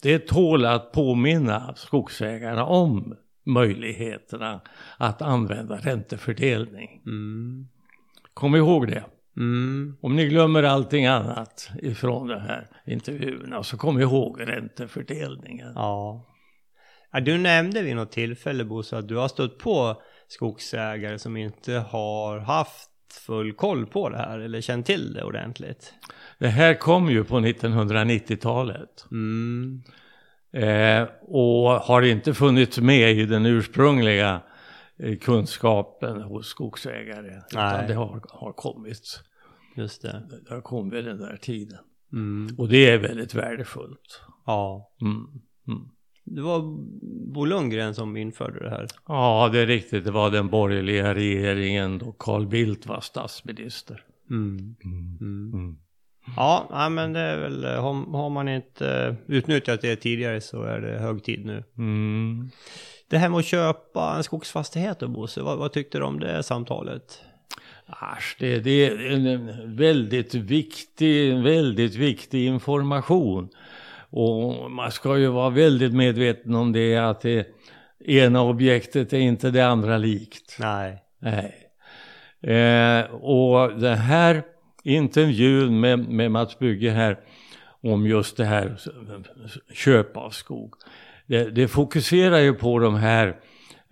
det tål att påminna skogsägarna om möjligheterna att använda räntefördelning. Mm. Kom ihåg det. Mm. Om ni glömmer allting annat ifrån de här intervjuerna så kom ihåg räntefördelningen. Ja. ja. Du nämnde vid något tillfälle Bosse att du har stött på skogsägare som inte har haft full koll på det här eller känt till det ordentligt. Det här kom ju på 1990-talet. Mm. Eh, och har inte funnits med i den ursprungliga eh, kunskapen hos skogsägare. Nej. Utan det har, har kommit. Just det. Det har kommit den där tiden. Mm. Och det är väldigt värdefullt. Ja. Mm. Mm. Det var Bo Lundgren som införde det här. Ja, det är riktigt. Det var den borgerliga regeringen då Carl Bildt var statsminister. Mm. Mm. Mm. Ja, men det är väl, har, har man inte utnyttjat det tidigare så är det hög tid nu. Det här med att köpa en skogsfastighet då Bosse, vad, vad tyckte du om det samtalet? Asch, det, det är en väldigt viktig, väldigt viktig information. Och man ska ju vara väldigt medveten om det att det ena objektet är inte det andra likt. Nej. Nej. Eh, och den här intervjun med, med Mats Bygge här om just det här köp av skog. Det, det fokuserar ju på de här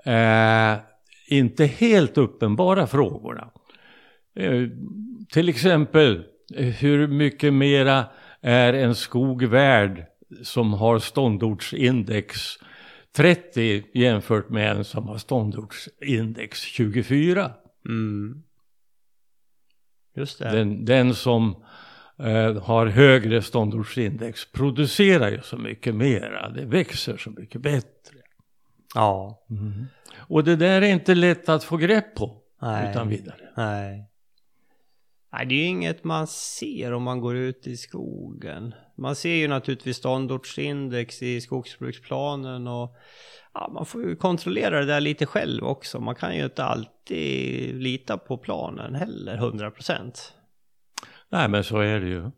eh, inte helt uppenbara frågorna. Eh, till exempel hur mycket mera är en skog värd som har ståndortsindex 30 jämfört med en som har ståndortsindex 24. Mm. Just det. Den, den som eh, har högre ståndortsindex producerar ju så mycket mera, det växer så mycket bättre. Ja. Och det där är inte lätt att få grepp på Nej. utan vidare. Nej. Nej, det är ju inget man ser om man går ut i skogen. Man ser ju naturligtvis ståndortsindex i skogsbruksplanen och ja, man får ju kontrollera det där lite själv också. Man kan ju inte alltid lita på planen heller, 100 procent. Nej men så är det ju.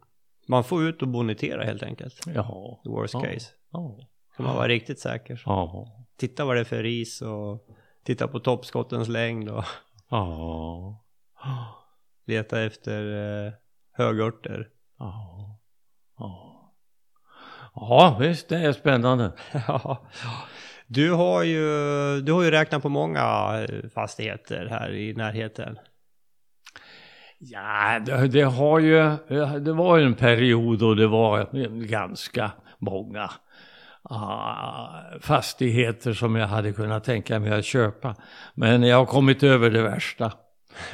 Man får ut och bonitera helt enkelt. Ja. The worst Ja. case. Ja. Kan man vara riktigt säker. Ja. Titta vad det är för ris och titta på toppskottens längd och Ja. Leta efter eh, högörter. Ja. Ja. Ja visst, det är spännande. Ja. Du har ju, du har ju räknat på många eh, fastigheter här i närheten. Ja, det, det har ju, det var ju en period då det var ganska många ah, fastigheter som jag hade kunnat tänka mig att köpa. Men jag har kommit över det värsta.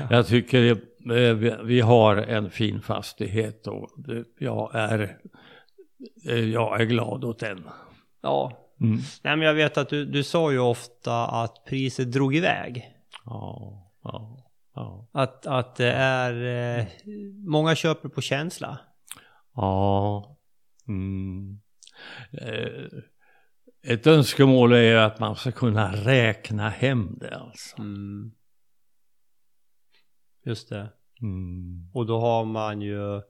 Jag tycker vi, vi har en fin fastighet och jag är, eh, jag är glad åt den. Ja. Mm. Nej men jag vet att du, du sa ju ofta att priset drog iväg. Ja, ja, ja. Att, att det är, eh, många köper på känsla. Ja. Mm. Eh, Ett önskemål är ju att man ska kunna räkna hem det alltså. Mm. Just det. Mm. Och då har man ju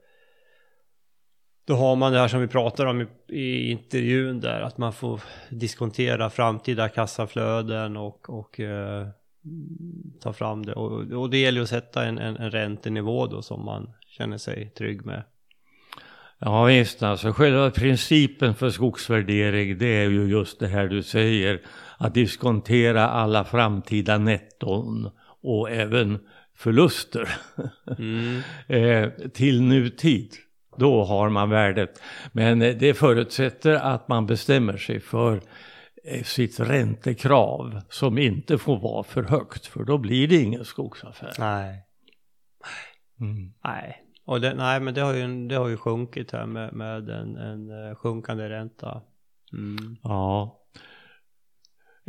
då har man det här som vi pratar om i, i intervjun där, att man får diskontera framtida kassaflöden och, och eh, ta fram det. Och, och det gäller att sätta en, en, en räntenivå då som man känner sig trygg med. Ja visst, alltså själva principen för skogsvärdering det är ju just det här du säger. Att diskontera alla framtida netton och även förluster Mm. eh, till nutid. Då har man värdet. Men eh, det förutsätter att man bestämmer sig för eh, sitt räntekrav som inte får vara för högt för då blir det ingen skogsaffär. Nej. Mm. Nej. Och det, nej, men det har ju, det har ju sjunkit här med, med en, en eh, sjunkande ränta. Mm. Ja.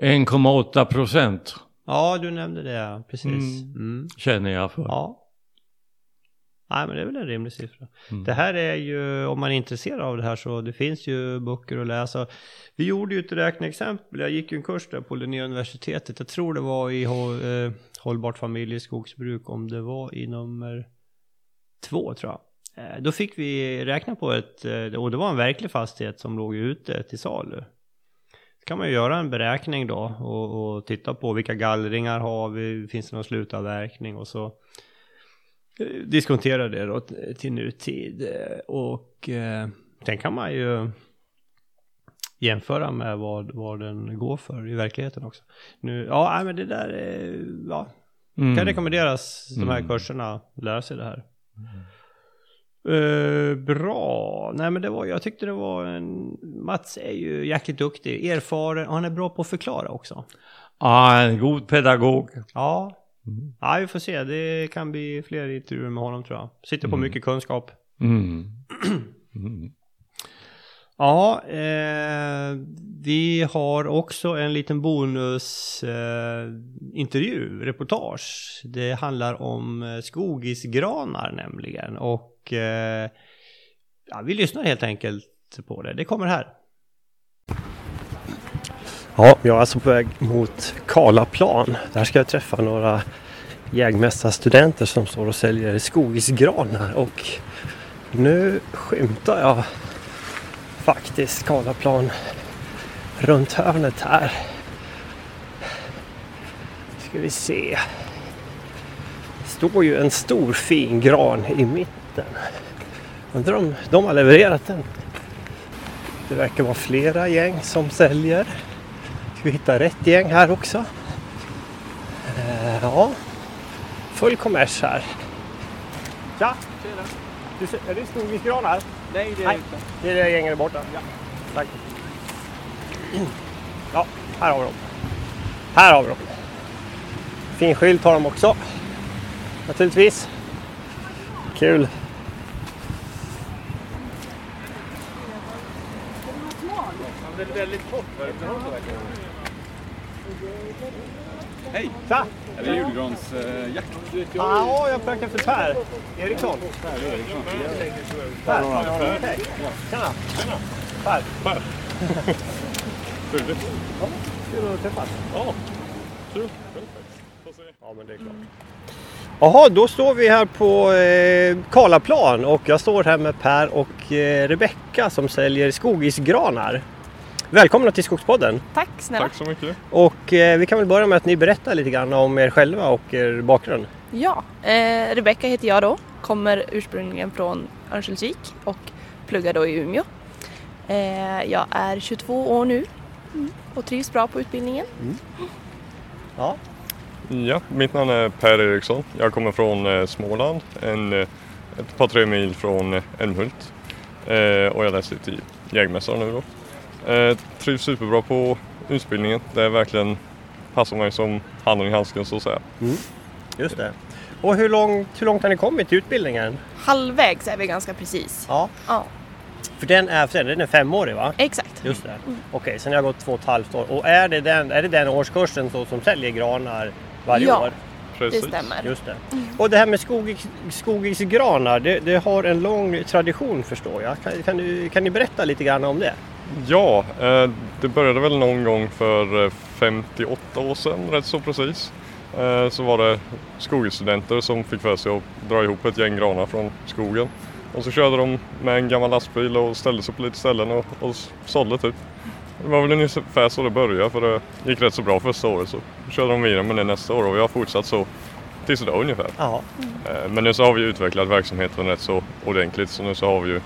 1,8 procent Ja, du nämnde det, precis. Mm. Mm. känner jag för. Ja. Nej, men det är väl en rimlig siffra. Mm. Det här är ju, om man är intresserad av det här så det finns ju böcker att läsa. Vi gjorde ju ett räkneexempel, jag gick ju en kurs där på Linnéuniversitetet. Jag tror det var i eh, hållbart familjeskogsbruk, om det var i nummer två tror jag. Eh, Då fick vi räkna på ett, eh, och det var en verklig fastighet som låg ute till salu. Kan man ju göra en beräkning då och, och titta på vilka gallringar har vi, finns det någon slutavverkning och så eh, diskontera det då till nutid. Och eh, sen kan man ju jämföra med vad, vad den går för i verkligheten också. Nu, ja, men det där är, ja, Mm. kan rekommenderas de här Mm. kurserna, lära sig det här. Eh, bra, nej men det var, jag tyckte det var en, Mats är ju jäkligt duktig, erfaren och han är bra på att förklara också. Ja, en god pedagog. Ja, Mm. ja vi får se, det kan bli fler intervjuer med honom tror jag. Sitter på Mm. mycket kunskap. Mm. Mm. Ja, eh, vi har också en liten bonus eh, reportage. Det handlar om eh, skogisgranar nämligen och eh, ja, vi lyssnar helt enkelt på det. Det kommer här. Ja, jag är alltså på väg mot Karlaplan. Där ska jag träffa några jägmästarstudenter som står och säljer skogisgranar och nu skymtar jag faktiskt Karlaplan runt hörnet här. Ska vi se. Det står ju en stor fin gran i mitten. Undrar om de har levererat den. Det verkar vara flera gäng som säljer. Ska vi hitta rätt gäng här också? Eh, Ja, full kommers här. Tja! Du, ser- är det skogisgranar? Nej, det är Nej. inte. Det är det gänget där borta? Ja. Tack. Ja, här har vi dem. Här har vi dem. Fin skylt har de också. Naturligtvis. Kul. Hej! Tja! Är det julgransjakt? Ja, jag pekar efter Per Eriksson. Per? Okej. Tjena! Per? Per. Trevligt. Kul att träffas. Ja, kul. Ja, men det är klart. Jaha, då står vi här på eh, Karlaplan och jag står här med Per och eh, Rebecka som säljer skogisgranar. Välkomna till Skogspodden! Tack snälla. Tack så mycket. Och eh, vi kan väl börja med att ni berättar lite grann om er själva och er bakgrund. Ja, eh, Rebecka heter jag då. Kommer ursprungligen från Örnsköldsvik och pluggar då i Umeå. Eh, jag är 22 år nu mm, och trivs bra på utbildningen. Ja, Ja, mitt namn är Per Eriksson. Jag kommer från eh, Småland, en, eh, ett par tre mil från eh, Älmhult. Eh, och jag läser till jägmästare nu då. Eh, trivs superbra på utbildningen. Det är verkligen passar mig som handen i handsken så att säga. just det. Och hur långt, hur långt har ni kommit i utbildningen? Halvvägs är vi ganska precis. Ja, Ja, för den är, för den är femårig va? exakt. Just det. Okej, så ni har gått två och ett halvt år. Och är det den, är det den årskursen så, som säljer granar varje Ja. år? Det stämmer. Just det. Och det här med skogis, skogisgranar, det, det har en lång tradition förstår jag. Kan, kan, du, kan ni berätta lite grann om det? Ja, eh, det började väl någon gång för eh, 58 år sedan, rätt så precis. Eh, Så var det skogsstudenter som fick för sig att dra ihop ett gäng granar från skogen. Och så körde de med en gammal lastbil och ställde sig på lite ställen och, och sålde typ. Det var väl ungefär så det började för det gick rätt så bra första året så körde de vidare med det nästa år och vi har fortsatt så tills idag ungefär. Ja, Eh, Men nu så har vi utvecklat verksamheten rätt så ordentligt så nu så har vi ju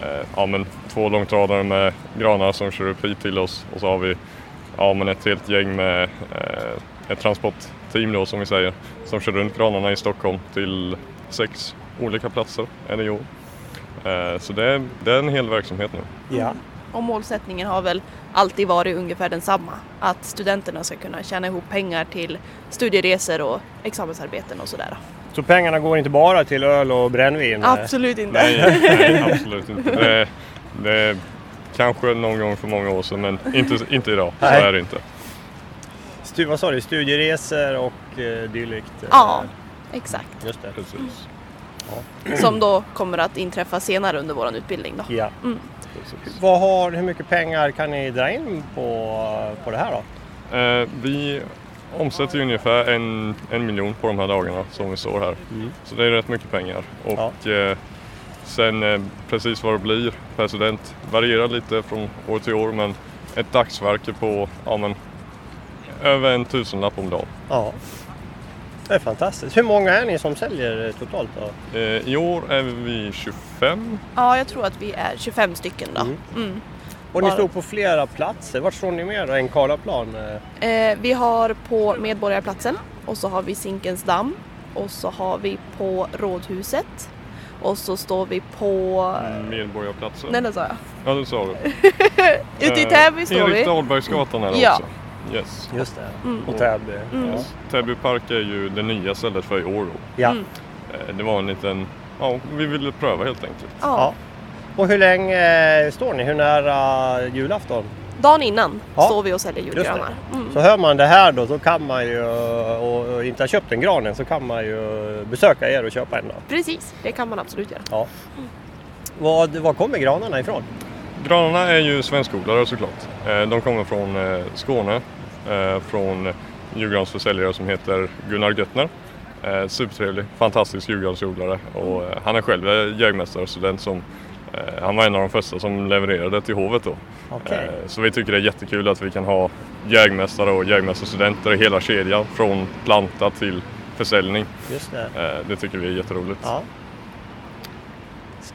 eh, ja, men två långtradare med granar som kör upp hit till oss och så har vi ja, men ett helt gäng med eh, ett transportteam då som vi säger som kör runt granarna i Stockholm till sex olika platser är det i år. Eh, Så det är, det är en hel verksamhet nu. ja. Och målsättningen har väl alltid varit ungefär densamma. Att studenterna ska kunna tjäna ihop pengar till studieresor och examensarbeten och sådär. Så pengarna går inte bara till öl och brännvin? Absolut inte. Nej, nej absolut inte. Det är, det är kanske någon gång för många år sedan men inte, inte idag. Så Nej. är det inte. Stu, vad sa du? Studieresor och eh, dylikt? eh, Ja, exakt. Just det. Precis. Som då kommer att inträffa senare under vår utbildning då. Ja. Mm. Vad har, hur mycket pengar kan ni dra in på, på det här då? Eh, vi omsätter ju ungefär en, en miljon på de här dagarna som vi står här. Mm. Så det är rätt mycket pengar. Och eh, Sen eh, precis vad det blir per student varierar lite från år till år men ett dagsverke på ja, men, över en tusenlapp om dagen. Ja. Det är fantastiskt. Hur många är ni som säljer eh, totalt då? Eh, I år är vi 25. Ja, jag tror att vi är 25 stycken då. Mm. Mm. Och ni står på flera platser. Vart står ni mer än Karlaplan? Eh, Eh, vi har på Medborgarplatsen och så har vi Zinkensdamm och så har vi på Rådhuset och så står vi på... Medborgarplatsen. Nej, det sa jag. Ja, det sa du. Ute i Eh, Täby står Erik vi. Dahlbergsgatan är det Ja. också. Yes. Just det. Mm. Och Täby. Mm. Ja. Täby park är ju det nya stället för i år. Ja. Mm. Eh, Det var en liten, ja vi ville pröva helt enkelt. Ja. ja. Och hur länge eh, står ni? Hur nära julafton? Dagen innan Ja. står vi och säljer julgranar. Mm. Så hör man det här då så kan man ju, och inte har köpt en gran än, så kan man ju besöka er och köpa en då. Precis, det kan man absolut göra. Ja. Vad, var kommer granarna ifrån? Granarna är ju svenskodlare såklart. Eh, De kommer från eh, Skåne, eh, från julgransförsäljare som heter Gunnar Göttner. Supertrevlig, fantastisk julgransodlare och han är själv jägmästarstudent som han var en av de första som levererade till hovet då. Okej. Eh, Så vi tycker det är jättekul att vi kan ha jägmästare och jägmästarstudenter i hela kedjan från planta till försäljning. Just det. Eh, Det tycker vi är jätteroligt. Ja.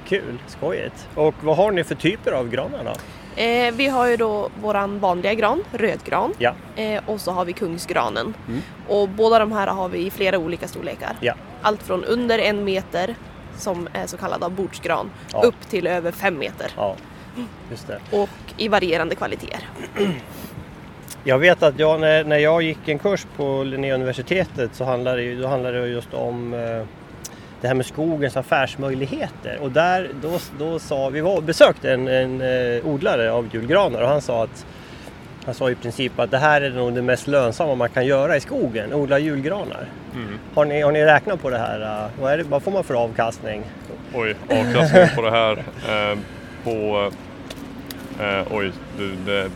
Kul, skojigt. Och vad har ni för typer av granar då? Eh, vi har ju då våran vanliga gran, rödgran, Ja. eh, och så har vi kungsgranen. Mm. Och båda de här har vi i flera olika storlekar. Ja. Allt från under en meter, som är så kallad bordsgran, Ja. upp till över fem meter. Ja, just det. Och i varierande kvaliteter. Jag vet att jag, när, när jag gick en kurs på Linnéuniversitetet så handlade det, då handlade det just om eh, det här med skogens affärsmöjligheter. Och där, då, då sa, vi var besökte en, en eh, odlare av julgranar och han sa att han sa i princip att det här är nog det mest lönsamma man kan göra i skogen, odla julgranar. Mm. Har ni, har ni räknat på det här? eh, Vad, är det, vad får man för avkastning? Oj, avkastningen på det här på... Eh, oj, det... det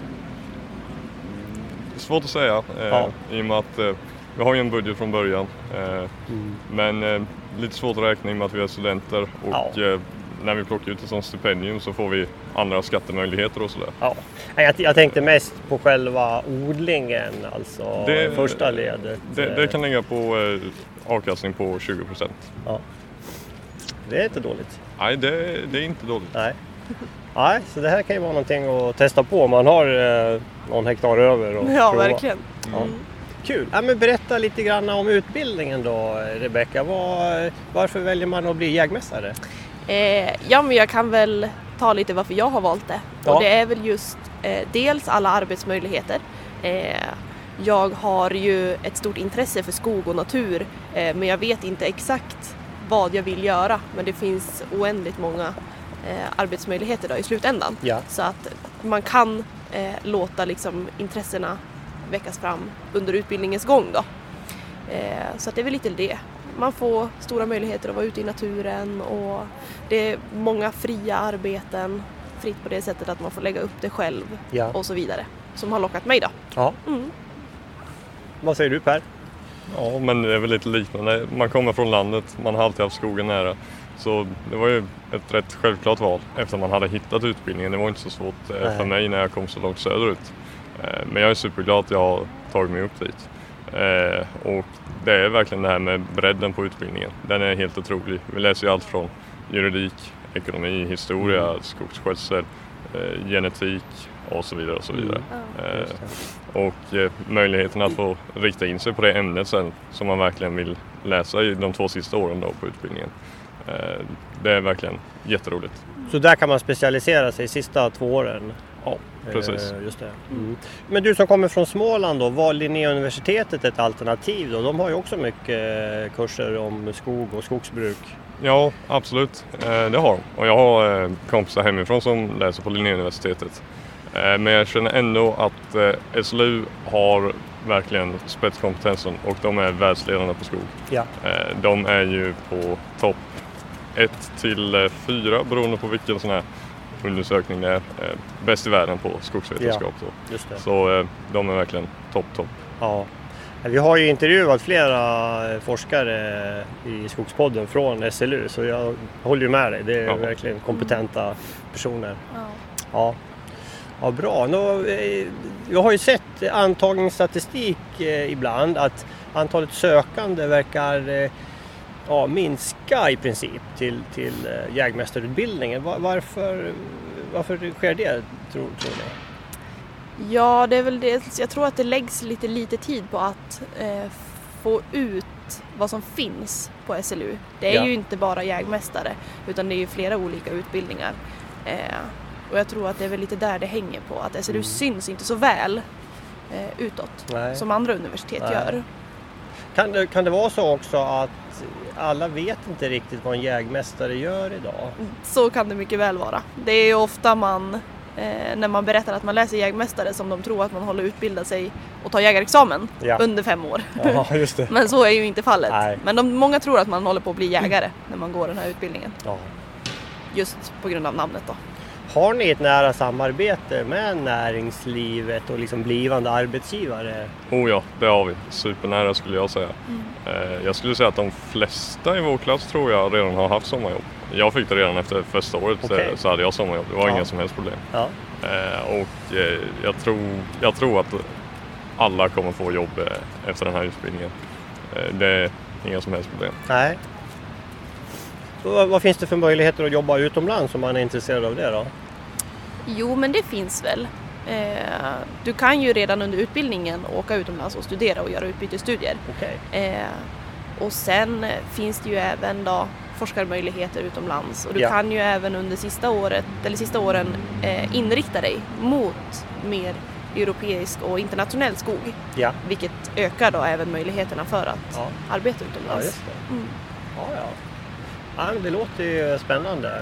Svårt att säga eh, Ja. i och med att eh, vi har ju en budget från början. Eh, Men eh, lite svårt att räkna i och med att vi är studenter och Ja. eh, när vi plockar ut ett sånt stipendium så får vi andra skattemöjligheter och sådär. Ja. Jag, jag tänkte mest på själva odlingen, alltså Det- första ledet. Det, det kan ligga på eh, avkastning på 20 procent. Ja. Det är inte dåligt. Nej, det, det är inte dåligt. Nej. Nej, så det här kan ju vara någonting att testa på om man har eh, någon hektar över. Och Ja, prova. verkligen. Ja. Kul! Ja, men berätta lite grann om utbildningen då Rebecka. Var, varför väljer man att bli jägmästare? Eh, ja, men jag kan väl ta lite varför jag har valt det. Ja. Och det är väl just eh, dels alla arbetsmöjligheter. Eh, jag har ju ett stort intresse för skog och natur eh, men jag vet inte exakt vad jag vill göra. Men det finns oändligt många arbetsmöjligheter då i slutändan. Ja. Så att man kan eh, låta liksom intressena väckas fram under utbildningens gång då. Eh, så att det är väl lite det. Man får stora möjligheter att vara ute i naturen och det är många fria arbeten. Fritt på det sättet att man får lägga upp det själv Ja. och så vidare. Som har lockat mig då. ja. Mm. Vad säger du Per? Ja, men det är väl lite liknande. Man kommer från landet, man har alltid haft skogen nära. Så det var ju ett rätt självklart val efter man hade hittat utbildningen. Det var inte så svårt Nej. för mig när jag kom så långt söderut. Eh, Men jag är superglad att jag har tagit mig upp dit. Eh, Och det är verkligen det här med bredden på utbildningen. Den är helt otrolig. Vi läser ju allt från juridik, ekonomi, historia, skogsskötsel, eh, genetik och så vidare. Och så vidare. Eh, och möjligheten att få rikta in sig på det ämnet sen som man verkligen vill läsa i de två sista åren då på utbildningen. Eh, det är verkligen jätteroligt. Så där kan man specialisera sig sista två åren? Ja, precis. Eh, Just det. Mm. Men du som kommer från Småland då, var Linnéuniversitetet ett alternativ då? De har ju också mycket eh, kurser om skog och skogsbruk. Ja, absolut. Det har de. Och jag har kompisar hemifrån som läser på Linnéuniversitetet. Men jag känner ändå att SLU har verkligen spetskompetensen och de är världsledande på skog. Ja. De är ju på topp 1 till 4 beroende på vilken sån här undersökning det är. Eh, bäst i världen på skogsvetenskap. Det. så eh, de är verkligen topp, topp. Ja. Vi har ju intervjuat flera forskare i Skogspodden från SLU så jag håller ju med dig. Det är Ja. verkligen kompetenta personer. Ja. Ja, ja bra. Nå, eh, jag har ju sett antagningsstatistik eh, ibland att antalet sökande verkar eh, ja, minska i princip till, till eh, jägmästarutbildningen. Va- Varför, varför sker det tror, tror ni? Ja, det är väl det. Jag tror att det läggs lite lite tid på att eh, få ut vad som finns på SLU. Det är Ja. ju inte bara jägmästare utan det är ju flera olika utbildningar. Eh, och jag tror att det är väl lite där det hänger på, att SLU syns inte så väl eh, utåt Nej. som andra universitet Nej. gör. Kan det, kan det vara så också att alla vet inte riktigt vad en jägmästare gör idag? Så kan det mycket väl vara. Det är ofta man, eh, när man berättar att man läser jägmästare som de tror att man håller utbilda sig och tar jägarexamen Ja. under fem år. Ja, just det. Men så är ju inte fallet. Nej. Men de, många tror att man håller på att bli jägare när man går den här utbildningen. Ja. Just på grund av namnet då. Har ni ett nära samarbete med näringslivet och liksom blivande arbetsgivare? Oh ja, det har vi. Supernära skulle jag säga. Eh, Jag skulle säga att de flesta i vår klass tror jag redan har haft sommarjobb. Jag fick det redan efter första året eh, så hade jag sommarjobb. Det var Ja. inga som helst problem. Ja. Eh, Och eh, jag tror, jag tror att alla kommer få jobb efter den här utbildningen. Det är inga som helst problem. Nej. Vad finns det för möjligheter att jobba utomlands om man är intresserad av det då? Jo, men det finns väl. Eh, du kan ju redan under utbildningen åka utomlands och studera och göra utbytesstudier. Okej. Eh, och sen finns det ju även då forskarmöjligheter utomlands och du Ja. kan ju även under sista året eller sista åren eh, inrikta dig mot mer europeisk och internationell skog. Ja. Vilket ökar då även möjligheterna för att Ja. arbeta ja, utomlands. just det. Mm. Ja, ja. ja det låter ju spännande.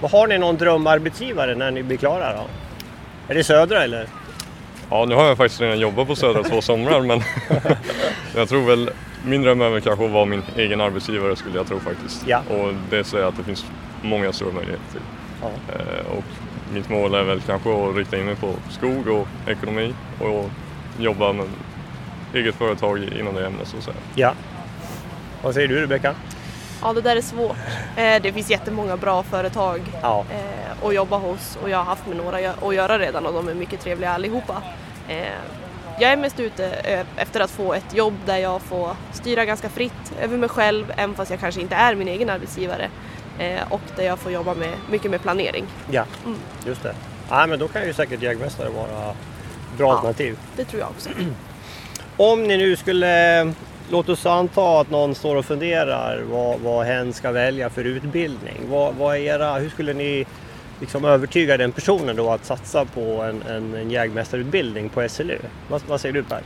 Vad Har ni någon drömarbetsgivare när ni blir klara då? Är det Södra eller? Ja, nu har jag faktiskt redan jobbat på Södra två somrar men jag tror väl min dröm är väl kanske att vara min egen arbetsgivare skulle jag tro faktiskt. Ja. Och det säger jag att det finns många stora möjligheter till. Ja. Eh, Och mitt mål är väl kanske att rikta in mig på skog och ekonomi och jobba med eget företag inom det ämnet så att säga. Ja. Vad säger du Rebecka? Ja, det där är svårt. Eh, det finns jättemånga bra företag Ja. eh, att jobba hos och jag har haft med några att göra redan och de är mycket trevliga allihopa. Eh, jag är mest ute efter att få ett jobb där jag får styra ganska fritt över mig själv, även fast jag kanske inte är min egen arbetsgivare. Och där jag får jobba med, mycket med planering. Ja, Mm. just det. Ja, men då kan ju säkert jägmästare vara bra Ja. alternativ. Det tror jag också. Om ni nu skulle, låt oss anta att någon står och funderar vad, vad hen ska välja för utbildning. Vad, vad är era, hur skulle ni liksom övertyga den personen då att satsa på en, en, en jägmästarutbildning på SLU? Vad, vad säger du Per?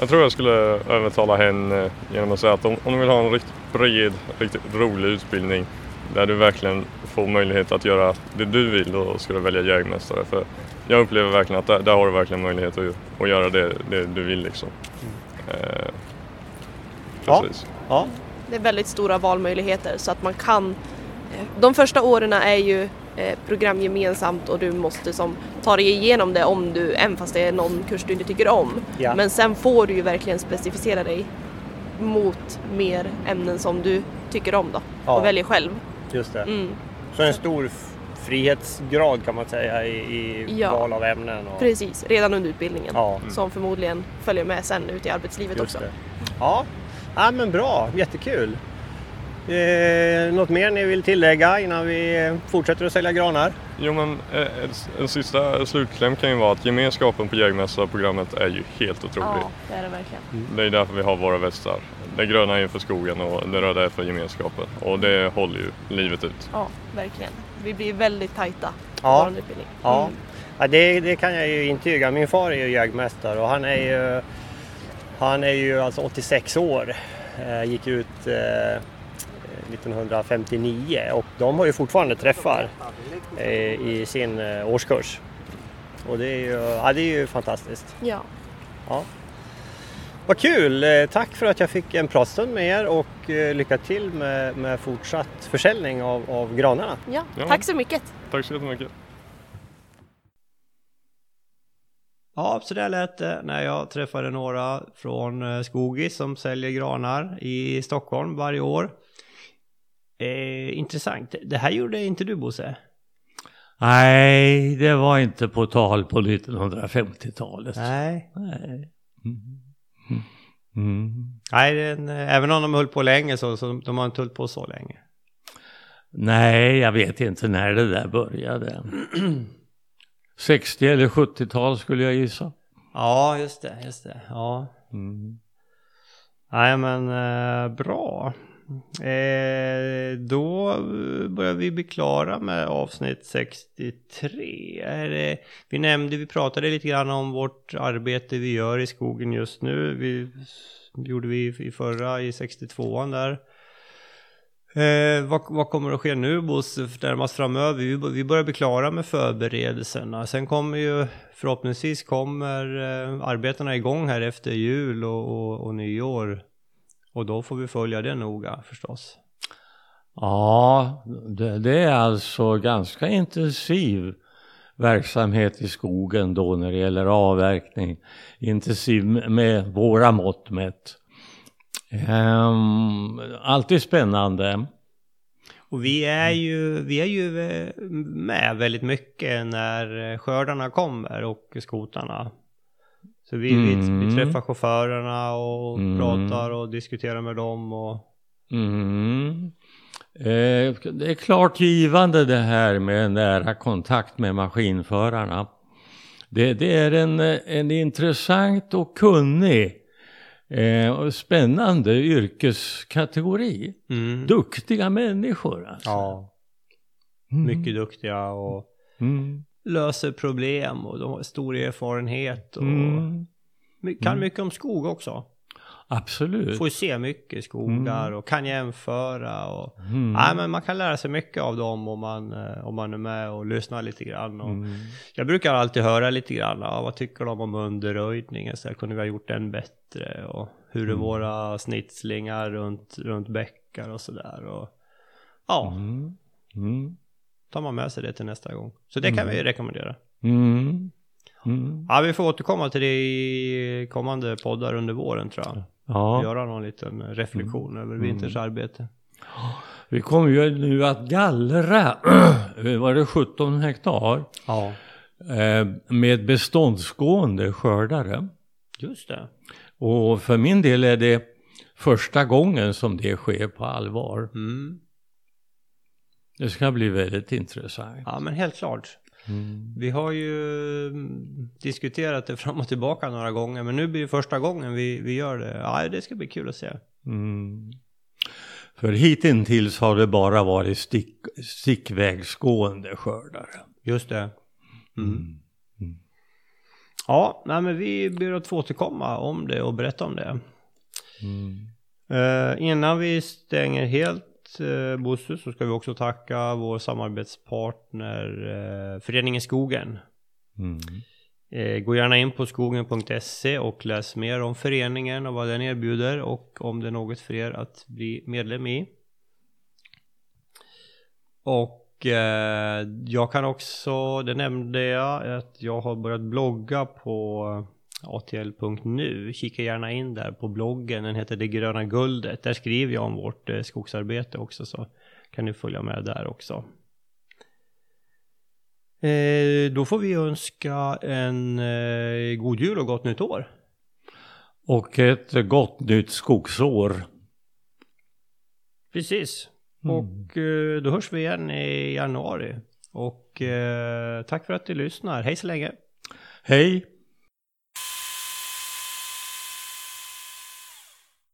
Jag tror jag skulle övertala henne genom att säga att om, om du vill ha en riktigt bred, riktigt rolig utbildning där du verkligen får möjlighet att göra det du vill, då ska du välja jägmästare. För jag upplever verkligen att där, där har du verkligen möjlighet att, att göra det, det du vill liksom. Eh, Ja. Precis. Ja, Det är väldigt stora valmöjligheter så att man kan eh, De första åren är ju eh, program gemensamt och du måste som ta dig igenom det om du, även fast det är någon kurs du inte tycker om. Ja. Men sen får du ju verkligen specificera dig mot mer ämnen som du tycker om då Ja. och väljer själv. just det. Mm. Så en stor frihetsgrad kan man säga i, i Ja. val av ämnen. Och, Precis, redan under utbildningen. Ja. Som förmodligen följer med sen ut i arbetslivet Just också. det. Ja. Ja, men bra. Jättekul. Eh, något mer ni vill tillägga innan vi fortsätter att sälja granar? Jo men eh, en, en sista slutkläm kan ju vara att gemenskapen på jägmästarprogrammet är ju helt otrolig. Ja, det är det verkligen. Det är därför vi har våra västar. Det gröna är för skogen och det röda är för gemenskapen. Och det håller ju livet ut. Ja, verkligen. Vi blir väldigt tajta på Ja. vår utbildning. Ja, Mm. ja det, det kan jag ju intyga. Min far är ju jägmästare och han är ju, han är ju alltså 86 år. Eh, gick ut eh, 1959 och de har ju fortfarande träffar eh, i sin eh, årskurs. Och det är ju, ja, det är ju fantastiskt. Ja. Ja. Vad kul! Eh, Tack för att jag fick en pratstund med er och eh, lycka till med, med fortsatt försäljning av, av granarna. Ja. Ja. tack så mycket. Tack så jättemycket. Ja, så där lät det när jag träffade några från eh, Skogis som säljer granar i Stockholm varje år. Eh, intressant. Det här gjorde inte du Bosse? Nej, det var inte på tal på 1950-talet. Nej. Nej. Mm. Mm. Nej, den, eh, även om de höll på länge så, så de har inte hållit på så länge. Nej, jag vet inte när det där började. 60 eller 70-tal skulle jag gissa. Ja, just det, just det. Ja. Mm. Nej, men eh, bra. Eh, då börjar vi bli klara med avsnitt 63. Är det, vi nämnde, vi pratade lite grann om vårt arbete vi gör i skogen just nu. Vi gjorde vi i förra, i 62an där. Eh, vad, vad kommer att ske nu Bosse, närmast framöver? Vi, vi börjar bli klara med förberedelserna. Sen kommer ju förhoppningsvis kommer eh, arbetena igång här efter jul och, och, och nyår. Och då får vi följa det noga förstås. Ja, det, det är alltså ganska intensiv verksamhet i skogen då när det gäller avverkning. Intensiv med våra mått mätt. Um, alltid spännande. Och vi är ju, vi är ju eh, med väldigt mycket när skördarna kommer och skotarna. Så vi, Mm. vi, vi träffar chaufförerna och Mm. pratar och diskuterar med dem och Mm. Eh, det är klart givande det här med nära kontakt med maskinförarna. Det, det är en, eh, en intressant och kunnig eh, spännande yrkeskategori. mm. Duktiga människor alltså. Ja, Mm. mycket duktiga och Mm. löser problem och de har stor erfarenhet och Mm. kan Mm. mycket om skog också. Absolut. Får ju se mycket skogar Mm. och kan jämföra och Mm. Nej men man kan lära sig mycket av dem om man, eh, om man är med och lyssnar lite grann. Och Mm. Jag brukar alltid höra lite grann, ja, vad tycker de om underröjningen? Så kunde vi ha gjort den bättre? Och hur är Mm. våra snitslingar runt, runt bäckar och sådär. Ja, Mm. Mm. tar man med sig det till nästa gång. Så det kan vi rekommendera. Mm. Mm. Ja, vi får återkomma till det i kommande poddar under våren tror jag. Ja. Göra någon liten reflektion över Mm. vinterns arbete. Vi kommer ju nu att gallra, var det 17 hektar, Ja, eh, med beståndsgående skördare. just det. Och för min del är det första gången som det sker på allvar. Mm. Det ska bli väldigt intressant. Ja, men helt klart. Mm. Vi har ju mm, diskuterat det fram och tillbaka några gånger, men nu blir det första gången vi, vi gör det. Ja, det ska bli kul att se. Mm. För hittills har det bara varit stick, stickvägsgående skördare. Just det. Mm. Mm. Ja, nej, men vi ber att få återkomma om det och berätta om det. Mm. Eh, innan vi stänger helt Bosse så ska vi också tacka vår samarbetspartner eh, Föreningen Skogen. Mm. Eh, gå gärna in på skogen.se och läs mer om föreningen och vad den erbjuder och om det är något för er att bli medlem i. Och eh, jag kan också, det nämnde jag, att jag har börjat blogga på atl.nu. Kika gärna in där på bloggen, den heter Det gröna guldet. Där skriver jag om vårt eh, skogsarbete också så kan ni följa med där också. Eh, då får vi önska en eh, god jul och gott nytt år. Och ett gott nytt skogsår. Precis. Mm. Och då hörs vi igen i januari. Och tack för att du lyssnar. Hej så länge. Hej!